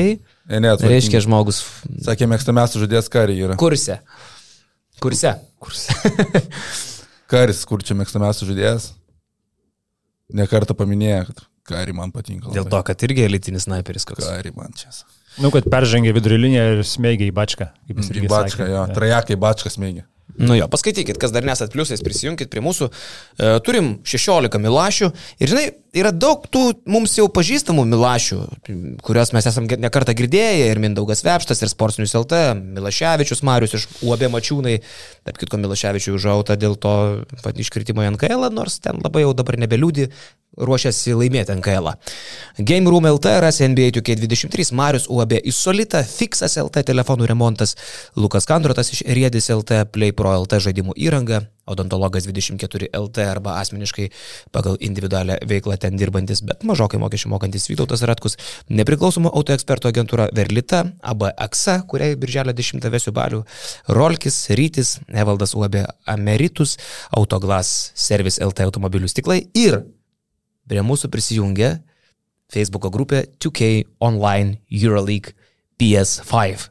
A: ne, ne, reiškia žmogus.
B: Sakė, mėgstamiausias žodės karį yra.
A: Kurse. Kurse.
C: Kurse. [LAUGHS]
B: Karis, kur čia mėgstamiausias žaidėjas? Nekartą paminėjo, kad Kari man patinka.
A: Labai. Dėl to, kad irgi elitinis sniperis koks.
B: Kari man čia.
C: Nu, kad peržengė vidurinę ir smėgė į bačką.
B: Į bačką,
C: sakė.
B: jo. Trajekai bačkas mėgė.
A: Nu jo, paskaitykit, kas dar nesat pliusais, prisijunkit prie mūsų. E, turim 16 milašių ir žinai, yra daug tų mums jau pažįstamų milašių, kuriuos mes esam nekartą girdėję ir Mindaugas Vepštas, ir Sportsnius LT, Milaševičius Marius iš UAB Mačiūnai, tarp kitko Milaševičius užauta dėl to iškritimo į NKL, nors ten labai jau dabar nebeliūdi, ruošiasi laimėti NKL. Game Room LT rasi NBA 2K23, Marius UAB Isolita, Fixas LT telefonų remontas, Lukas Kandrotas iš Riedis LT, Play Pro LT žaidimų įranga, odontologas 24 LT arba asmeniškai pagal individualią veiklą ten dirbantis, bet mažokai mokesčių mokantis Vytautas Ratkus, nepriklausomų autoekspertų agentūra Verlita, ABAXA, kuriai birželio 10 vesių balių, Rolkis, Rytis, Evaldas UAB Ameritus, Autoglas Service LT automobilių stiklai ir Prie mūsų prisijungia Facebook grupė 2K Online Euroleague PS5.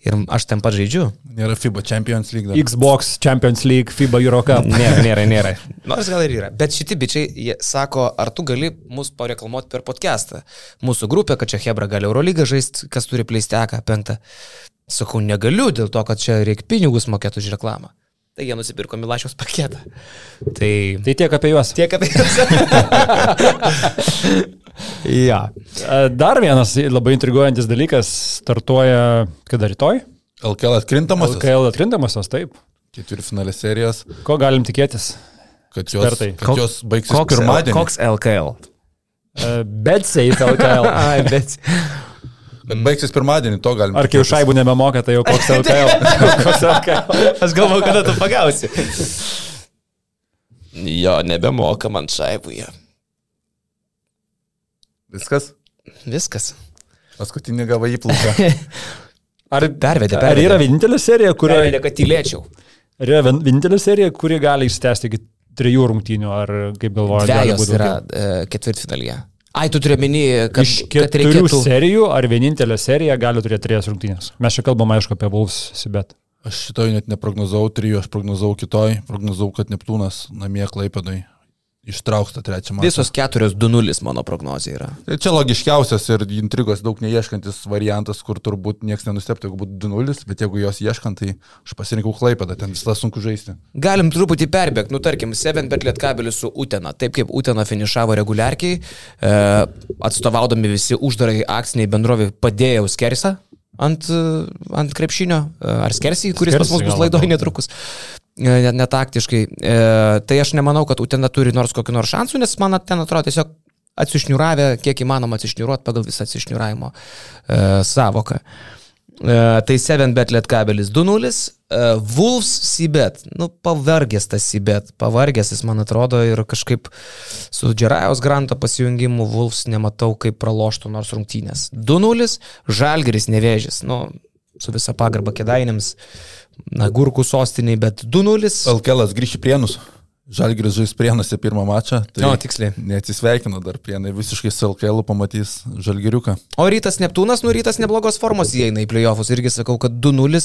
A: Ir aš ten pat žaidžiu.
B: Nėra FIBA Champions League. Dar.
C: Xbox, Champions League, FIBA Euro Cup. [LAUGHS]
A: Nėra, nėra, nėra. [LAUGHS] Nors gal ir yra. Bet šitie bičiai jie sako, ar tu gali mus pareklamuoti per podcastą. Mūsų grupė, kad čia Hebra gali Eurolygą žaisti, kas turi pleisteką penktą. Sakau, negaliu dėl to, kad čia reikia pinigus mokėti už reklamą. Tai jie nusipirko Milašiaus paketą. Tai
C: Tai tiek apie juos.
A: tiek apie juos. [LAUGHS] ja.
C: Dar vienas labai intriguojantis dalykas startuoja kada rytoj?
B: LKL atkrintamas.
C: LKL atkrintamosios, taip.
B: Keturi finalės serijos.
C: Ko galim tikėtis?
B: Kad jos,
C: Ekspertai.
B: kad jos baigsis
A: Koks,
B: pirmadienį.
A: koks LKL?
C: Bet safe LKL. [LAUGHS]
A: Ai, bet.
B: Bet baigsis pirmadienį, to galima.
C: Ar kai jau šaibų nebemoka, tai jau koks [LAUGHS] LKL. [LAUGHS]
A: Aš galvoju, kada tu pagausi. Jo, nebemoka man šaibų. jie.
B: Viskas.
A: Viskas.
B: Paskutinį gavą įplauką. [LAUGHS]
C: Ar,
A: Pervedė,
C: ar yra vienintelė serija, kuri,
A: Pervedė, kad tylėčiau.
C: ar yra vien- vienintelė serija, kuri gali išstęsti iki trijų rungtynių, ar kaip galvoja, gali
A: Dvejos
C: būti
A: yra e, ketvirtfinalyje. Ai, tu turi minį, kad,
C: Iš
A: kad
C: keturių
A: reikėtų...
C: serijų, ar vienintelė serija gali turėti trijas rungtynės? Mes čia kalbam, aišku, apie Wolves Sibet.
B: Aš šitoj net neprognozavau trijų, aš prognozavau kitoj. Prognozavau, kad Neptūnas namie klaipėdai ištrauks tą trečią mačą.
A: Visos keturios 2-0 mano prognozija yra.
B: Tai čia logiškiausias ir intrigos daug neieškantis variantas, kur turbūt niekas nenusteptų, jeigu būtų 2-0, bet jeigu jos ieškant, tai aš pasirinkau klaipėdą, ten visą sunku žaisti.
A: Galim truputį perbėgti, nu tarkim, 7 bet lietkabelis su Utena. Taip kaip Utena finišavo reguliarkiai, e, atstovaudami visi uždarai akciniai bendrovi padėjo skersą ant, ant krepšinio, e, ar skersį, kuris pas
C: Skersį
A: mus bus laidoje netrukus. Net netaktiškai. E, tai aš nemanau, kad Utena turi nors kokiu nors šansu, nes man ten atrodo tiesiog atsišniuravę, kiek įmanoma atsišniuruoti pagal visą atsišniuravimo e, savoką. E, tai 7 bet lietkabelis 2-0. E, Wolves Sibet. Nu, pavargęs tas Sibet. Pavargęs jis, man atrodo, ir kažkaip su Džerajaus Granto pasijungimu Wolves nematau, kaip praloštų nors rungtynės. 2-0. Žalgeris nevėžys. Nu, su visa pagarba kėdainėms. Na, gurkų sostiniai, bet 2-0.
B: LKL grįžti prienus. Žalgiris žais prienuose pirmą mačą. Tai
A: O, tiksliai.
B: Neatsisveikino dar prienai, visiškai su LKL pamatys Žalgiriuką.
A: O rytas Neptūnas, nu rytas neblogos formos įeina į playoffus. Irgi sakau, kad 2-0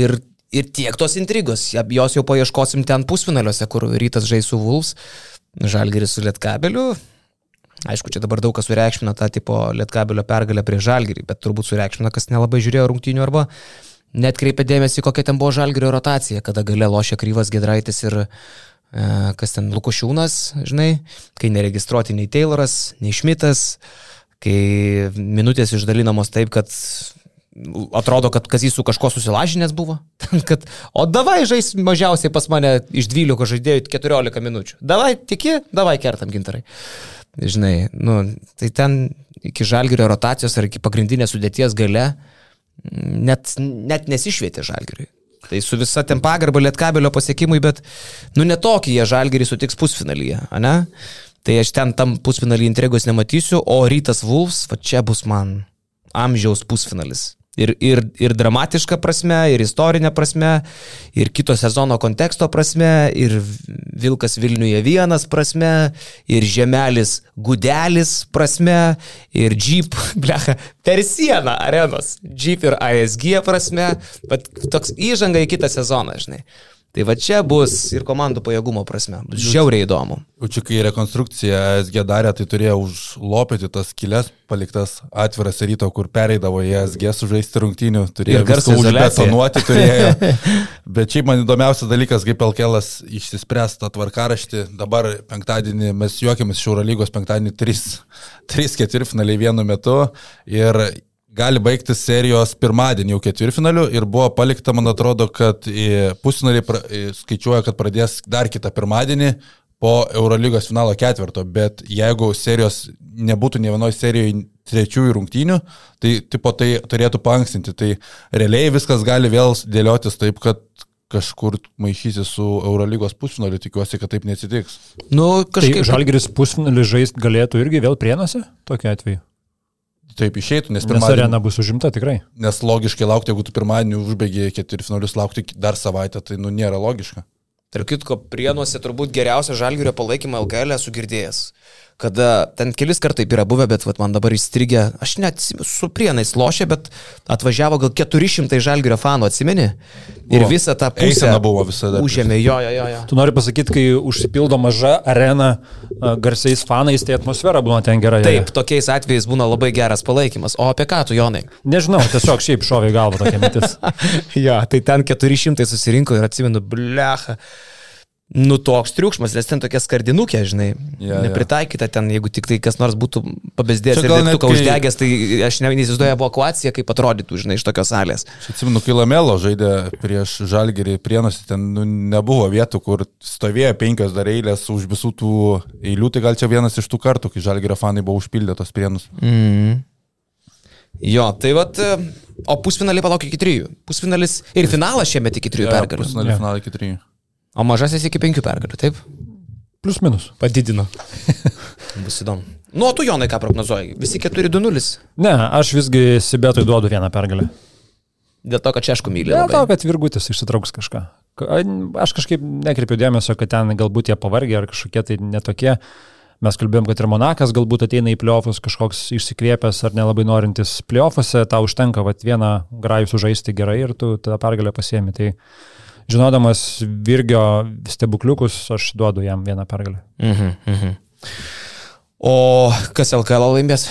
A: ir, ir tiek tos intrigos. Jos jau paieškosim ten pusfinaliuose, kur rytas žais su Wolves, Žalgeris su Lietkabeliu. Aišku, čia dabar daug kas sureikšmina tą tipo Lietkabelio pergalę prie Žalgerį, bet turbūt sureikšmina, kas nelabai žiūrėjo rungtynių arba net kreipė dėmesį, kokia ten buvo Žalgerio rotacija, kada gale lošia Kryvas Gedraitis ir e, kas ten Lukošiūnas, žinai, kai neregistruoti nei Tayloras, nei Šmitas, kai minutės išdalinamos taip, kad atrodo, kad kas jis su kažko susilažinęs buvo. [LAUGHS] kad, o davai žais mažiausiai pas mane iš 12 žaidėjų 14 minučių. Davai, tiki, davai kertam gintarai. Žinai, nu, tai ten iki žalgerio rotacijos ar iki pagrindinės sudėties gale net, net nesišvietė žalgeriui. Tai su visa ten pagarba lietkabelio pasiekimui, bet nu netokį jie žalgerį sutiks pusfinalyje, ne? Tai aš ten tam pusfinalį intrigos nematysiu, o rytas Wolves, va čia bus man amžiaus pusfinalis. Ir, ir, ir dramatiška prasme, ir istorinė prasme, ir kito sezono konteksto prasme, ir Vilkas Vilniuje vienas prasme, ir Žemelis Gudelis prasme, ir Jeep, [LAUGHS] blecha, per sieną arenos, Jeep ir ASG prasme, bet toks įžanga į kitą sezoną, žinai. Tai va čia bus ir komandų pajėgumo prasme. Žiauriai įdomu.
B: Jau čia kai rekonstrukciją SG darė, tai turėjo užlopyti tas kilės paliktas atviras ryto, kur pereidavo į SG sužaisti rungtynių, turėjo
A: izoliacija.
B: užbetonuoti, turėjo. [LAUGHS] Bet šiaip man įdomiausias dalykas, kaip Pelkelas išsispręs tą tvarkaraštį. Dabar penktadienį mes juokiamės iš Eurolygos penktadienį 3, 3 ketvirtfinaliai vienu metu ir gali baigtis serijos pirmadienį jau ketvirtfinaliu ir buvo palikta, man atrodo, kad į, skaičiuoja, kad pradės dar kitą pirmadienį po Eurolygos finalo ketvirto, bet jeigu serijos nebūtų ne vienoje serijoje trečiųjų rungtynių, tai tipo tai turėtų paankstinti. Tai realiai viskas gali vėl dėliotis taip, kad kažkur maišysi su Eurolygos pusfinaliu, tikiuosi, kad taip neatsitiks.
A: Nu,
C: Tai
A: kažkaip.
C: Žalgiris pusfinalį žaisti galėtų irgi vėl prienuose, tokiu atveju.
B: Taip išeitų, nes
C: Nes
B: pirmadienį,
C: arena bus užimta tikrai.
B: nes logiškai laukti, jeigu tu pirmadienį užbaigi ketvirtfinalius, laukti dar savaitę, tai nu nėra logiška.
A: Tark kitko, prienuose turbūt geriausią žalgerio palaikymą LKL esu girdėjęs. Kada ten kelis kartai yra buvę, bet vat, man dabar įstrigę, aš net su prienais lošė, bet atvažiavo gal 400 žalgerio fanų, atsimeni? Ir
B: Buvo.
A: visą tą pusę
B: buvo visada.
A: užėmė, jo, jo, jo. jo.
C: Tu nori pasakyti, kai užsipildo maža arena garsiais fanais, tai atmosfera būna ten gera. joje.
A: Taip, tokiais atvejais būna labai geras palaikymas. O apie ką tu, Jonai?
C: Nežinau, tiesiog šiaip šovė į galvą tokia mintis. [LAUGHS]
A: jo, tai ten 400 susirinko ir atsimenu, blecha. Nu toks triukšmas, nes ten tokia skardinukė, žinai,
B: jo.
A: nepritaikyta ten, jeigu tik tai kas nors būtų pabesdėjęs
B: Čia
A: ir
B: gal net
A: degtuką
B: kai-
A: uždegęs, tai aš ne- neįsivaizduoju evakuaciją, kaip atrodytų, žinai, iš tokios salės.
B: Aš atsimenu, kai Lamelo žaidė prieš Žalgerį prienusi, ten nu, nebuvo vietų, kur stovėjo penkios dar eilės už visų tų eilių, tai gal čia vienas iš tų kartų, kai Žalgerio fanai buvo užpildę tos prienus.
A: Mm. Jo, tai vad, e, o pusfinalį palauk iki trijų. Pusfinalis ir finalas šiemet iki trijų pergalių.
B: Pusfinalį
C: Jo.
B: finalą iki trijų.
A: O mažasis iki penkių pergalių, taip?
C: Plius minus.
A: Padidino. [LAUGHS] Bus įdomu. Nu, o tu, Jonai, ką prognozuoji? Visi 4-2-0.
C: Ne, aš visgi Sibetui duodu vieną pergalę.
A: Dėl to, kad čia aišku myli.
C: Dėl to, kad Virgutis išsitrauks kažką. Ka- Aš kažkaip nekreipiu dėmesio, kad ten galbūt jie pavargė ar kažkokie tai netokie. Mes kalbėjom, kad ir Monakas galbūt ateina į pliofus kažkoks išsikvėpęs ar nelabai norintis pliofuose, tau užtenka vat, vieną grajų sužaisti gerai ir tu tą pergalę pasiemi. Tai žinodamas Virgio stebukliukus, aš duodu jam vieną pergalę.
A: Mhm, mhm. O kas LKL laimės?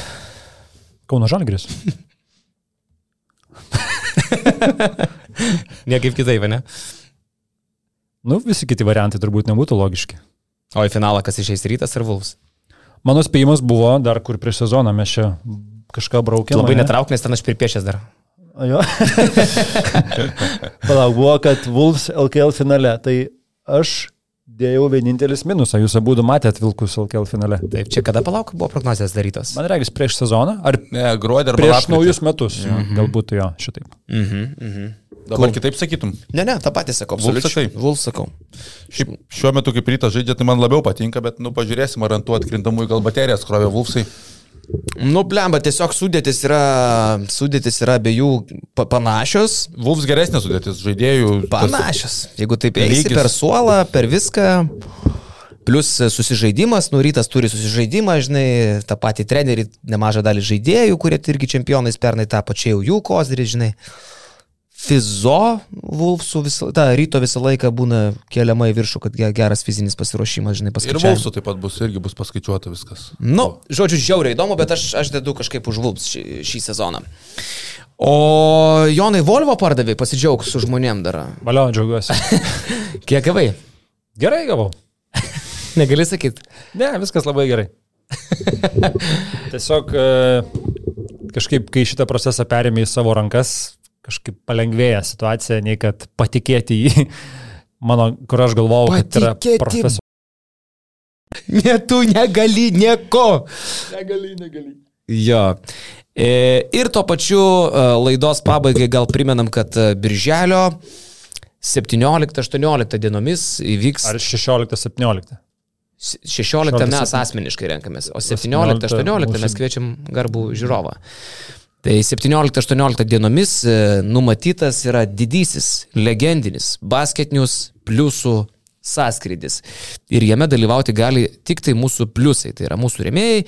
C: Kauno Žalgris. [LAUGHS]
A: Niekaip kitaip, ne?
C: Nu, visi kiti variantai turbūt nebūtų logiški.
A: O į finalą kas išeis rytas ar Vulfs?
C: Mano spėjimas buvo, dar kur prieš sezoną mes čia kažką braukėme.
A: Labai netrauk, nes ten aš pripiešęs dar.
C: O Jo. Palauk, buvo, kad Wolves LKL finale, tai aš dėjau vienintelis minusą. Jūs abu matėte Vilkus LKL finale.
A: Taip, čia kada palauk buvo prognozijas darytos?
C: Man regis prieš sezoną, ar
B: Ne, gruodį ar
C: prieš naujus metus. Galbūt jo, šitaip.
A: Mhm, mhm.
B: Dabar kitaip sakytum.
A: Ne, ne, tą patį sakau. Vulfs sakau.
B: Šiaip šiuo metu, kaip rytas žaidžia, tai man labiau patinka, bet, nu, pažiūrėsim, ar ant tų atkrintamųjų gal baterijas krovė Vulfsai.
A: Nu, blemba, tiesiog sudėtis yra, sudėtis yra abiejų pa panašios.
B: Vulfs geresnė sudėtis žaidėjų. tas-
A: Panašios. Jeigu taip eisi per suolą, per viską. Plus susižaidimas, nu rytas turi susižaidimą, žinai, tą patį trenerį, nemažą dalį žaidėjų, kurie irgi čempionais pernai tapo, čia jau jų kozris, žinai. Fizo Vulfsų visą, ta ryto visą laiką būna keliama į viršų, kad ge- geras fizinis pasiruošimas, žinai,
B: Ir
A: paskaičiuojamas.
B: Vulfsų taip pat bus, irgi bus paskaičiuota viskas.
A: Nu, žodžiu, žiauriai įdomu, bet aš, aš dedu kažkaip už Vulfs šį, šį sezoną. O Jonai Volvo pardavė, pasidžiaug su žmonėm dar.
C: Valio, džiaugiuosi. [LAUGHS]
A: Kiek gavai?
C: Gerai gavau. [LAUGHS]
A: Negali sakyti.
C: Ne, viskas labai gerai. [LAUGHS] Tiesiog e, kažkaip, kai šitą procesą perėmė į savo rankas, kažkaip palengvėja situacija, nei kad patikėti į [LAUGHS] mano, kur aš galvojau, kad yra
A: Patikėti.
C: profesorius.
A: Ne, tu negali nieko.
C: Negali, negali.
A: Jo. E, ir tuo pačiu e, laidos pabaigai gal primenam, kad e, birželio 17-18 dienomis įvyks
C: Ar 16-17?
A: 16 mes
C: 16.
A: asmeniškai renkamės, o
C: 17
A: 17-18 mes kviečiam garbų žiūrovą. Tai 17-18 dienomis e, numatytas yra didysis, legendinis basketinius pliusų sąskrydis. Ir jame dalyvauti gali tik tai mūsų pliusai, tai yra mūsų remėjai.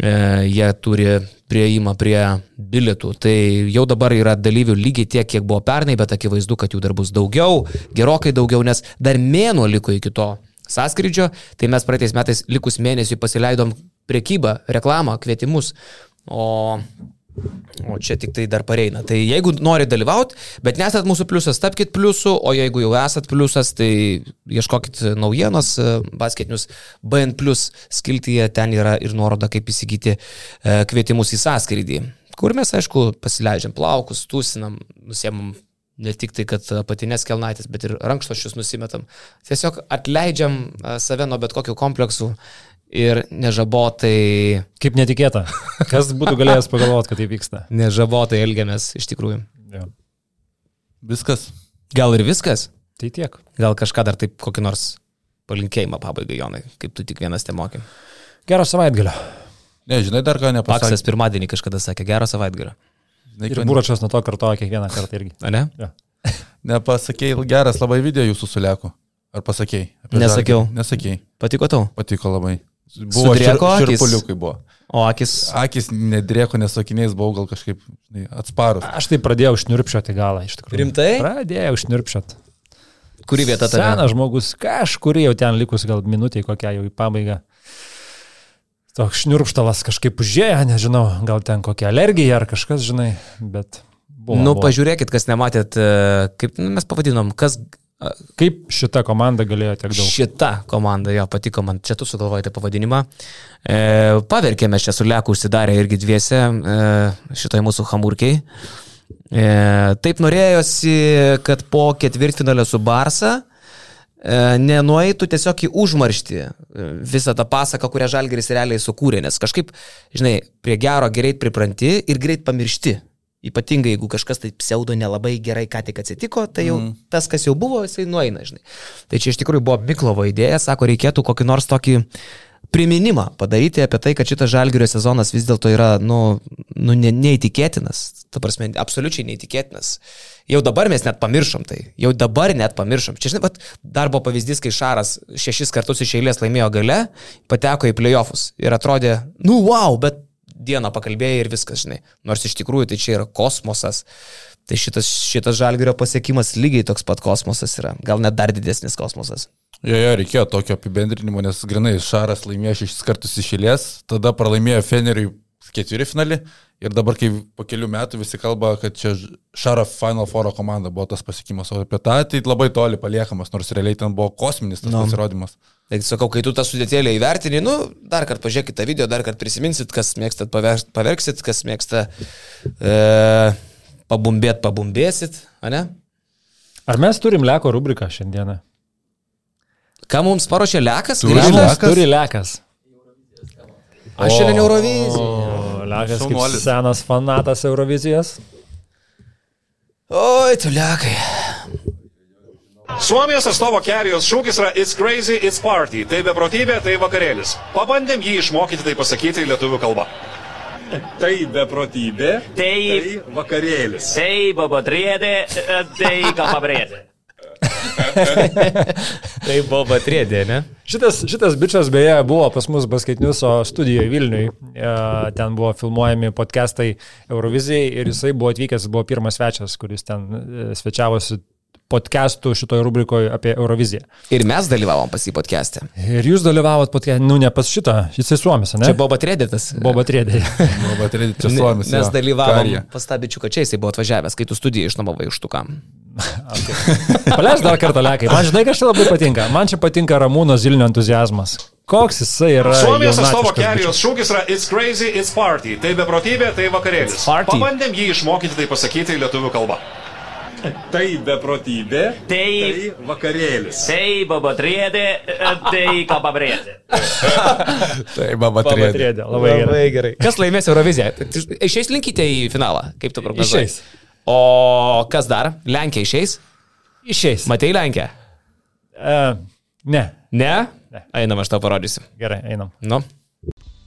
A: e, jie turi prieimą prie bilietų. Tai jau dabar yra dalyvių lygiai tiek, kiek buvo pernai, bet akivaizdu, kad jų dar bus daugiau, gerokai daugiau, nes dar mėnuo liko iki to sąskrydžio, tai mes praeitais metais likus mėnesiui pasileidom priekybą, reklamą, kvietimus. O O čia tik tai dar pareina. Tai jeigu nori dalyvauti, bet nesat mūsų pliusas, tapkite pliusu, o jeigu jau esat pliusas, tai ieškokit naujienos basketinius BN plus skiltyje, ten yra ir nuoroda, kaip įsigyti e, kvietimus į sąskrydį, kur mes, aišku, pasileidžiam plaukus, tusinam, nusiemam ne tik tai, kad patinės kelnaitės, bet ir rankšluošius nusimetam. Tiesiog atleidžiam e, save nuo bet kokių kompleksų ir nežabotai.
C: Kaip netikėta. Kas būtų galėjęs pagalvoti, kad tai vyksta?
A: Nežabotai elgiamės iš tikrųjų.
C: Jo.
B: Viskas.
A: Gal ir viskas?
C: Tai tiek.
A: Gal kažką dar taip kokį nors palinkėjimą pabaigai, Jonai, kaip tu tik vienas te moki.
C: Gero savaitgalio.
B: Ne, žinai, dar ką nepasakė.
A: Paksas pirmadienį kažkada sakė, gero savaitgalio.
B: Žinai,
C: Ir Buračas nuo to kartoja kiekvieną kartą irgi.
A: A ne?
C: Ja.
B: Nepasakėjai, geras labai video jūsų suleku. Ar pasakėjai?
A: Nesakiau.
B: Žalgirį? Nesakėjai.
A: Patiko tau?
B: Patiko labai. Buvo
A: Sudrėko
B: šir,
A: akys?
B: širpuliukai buvo.
A: O akis.
B: Akis nedrėko, nes sakiniais buvau gal kažkaip žinai, atsparus.
C: Aš tai pradėjau šnirpšioti galą, iš tikrųjų.
A: Rimtai?
C: Pradėjau šnirpšioti.
A: Kuri vieta tave?
C: Senas žmogus, kažkur jau ten likus gal minutė kokia jau į pabaigą. Toks šnirpštalas kažkaip užėjo, nežinau, gal ten kokia alergija ar kažkas, žinai, bet buvo.
A: Nu,
C: buvo.
A: pažiūrėkit, kas nematėt, e, kaip nu, mes pavadinom, kas
C: Kaip šita komanda galėjo tiek daug?
A: šita komanda, jo, patiko man, čia tu sugalvojate pavadinimą. E, paverkėme čia su Leku užsidarę irgi dviese e, šitoj mūsų hamurkiai. E, taip norėjosi, kad po ketvirtfinalio su Barsa e, nenueitų tiesiog į užmarštį e, visą tą pasaką, kurią Žalgeris realiai sukūrė, nes kažkaip, žinai, prie gero greit pripranti ir greit pamiršti. Ypatingai, jeigu kažkas tai pseudo nelabai gerai ką tik atsitiko, tai jau mm. tas, kas jau buvo, jisai nueina, žinai. Tai čia iš tikrųjų buvo Miklovo idėja, sako, reikėtų kokį nors tokį priminimą padaryti apie tai, kad šitas žalgerio sezonas vis dėlto yra, nu, nu ne, neįtikėtinas. Ta prasme, absoliučiai neįtikėtinas. Jau dabar mes net pamiršom tai. Jau dabar net pamiršom. Čia, žinai, pat darbo pavyzdys, kai Šaras šešis kartus iš eilės laimėjo gale, pateko į playoffus ir atrodė, nu wow, bet dieną pakalbėjai ir viskas, žinai. Nors iš tikrųjų tai čia yra kosmosas. Tai šitas, šitas žalgerio pasiekimas lygiai toks pat kosmosas yra. Gal net dar didesnis kosmosas.
B: Jo, jo, reikėjo tokio apibendrinimo, nes grinai Šaras laimėjo šešis kartus iš eilės, tada pralaimėjo Feneriui ketveri finalį ir dabar, kai po kelių metų visi kalba, kad čia Šaro Final Four komanda buvo tas pasiekimas, o apie tą tai labai toli paliekamas, nors realiai ten buvo kosminis tas
A: Nu.
B: pasirodymas.
A: Tai sakau, kai tu tą sudėtėlę įvertini, nu, dar kartą pažiūrėkit tą video, dar kartą prisiminsit, kas mėgstat paver- paverksit, kas mėgsta e, pabumbėt, pabumbėsit, ar ne?
C: Ar mes turim leko rubriką šiandieną?
A: Ką mums paruošė Lekas?
B: Turi? Lekas?
C: Turi lekas.
A: Aš šiandien Eurovizija.
C: O, lekas kaip
B: Šaunuolis.
C: senas fanatas Eurovizijos.
A: Oi, tu Lekai.
D: Suomijos atstovo kerijos šūkis yra It's crazy, it's party. Tai beprotybė, tai vakarėlis. Pabandėm jį išmokyti tai pasakyti lietuvių kalba.
E: Tai beprotybė,
F: Tai,
E: tai vakarėlis.
F: tai babatriedė, tai kapabriedė. [LAUGHS]
A: Tai buvo atrėdė, ne?
C: Šitas, šitas bičias beje buvo pas mus baskaitinius studijoje Vilniui. E, Ten buvo filmuojami podcastai Eurovizijai ir jisai buvo atvykęs, buvo pirmas svečias, kuris ten e, svečiavosi podcastų šitoje rubrikoje apie Euroviziją.
A: Ir mes dalyvavom pas jį podcast'e.
C: Ir jūs dalyvavot podcast'e, nu ne pas šitą, jisai suomis, ne?
A: Čia buvo atrėdėtas.
C: Boba Trėdė.
B: Buvo [LAUGHS] čia suomis.
A: Mes dalyvavom
B: Karija.
A: pas tą bičiuką čia, jisai buvo atvažiavęs, kai tu studiją išnuomavai iš tukam. [LAUGHS]
C: Paleis dar kartą lekai. Man žinai, kas čia labai patinka. Man čia patinka Ramūno Zilnio entuzijazmas. Koks jisai yra.
D: Suomijos atstovo kerijos šūkis yra It's crazy, it's party. Tai beprotybė, tai vakarėlis. Pabandėm jį išmokyti tai pasakyti lietuvių kalba. [LAUGHS]
E: Tai beprotybė,
F: Tai,
E: tai vakarėlis.
F: tai tai kapabriedė. [LAUGHS]
B: Tai baba
C: Boba
B: atrėdė.
C: Trėdė. Labai gerai.
A: gerai. Kas laimės Euroviziją? Išeis linkite į finalą, kaip tu prognozuoji?
C: Išeis.
A: O kas dar? Lenkija išeis?
C: Išeis.
A: Matei Lenkiją?
C: Uh, ne.
A: Ne?
C: Ne.
A: Einam, aš tau parodysiu.
C: Gerai, einam.
A: Nu.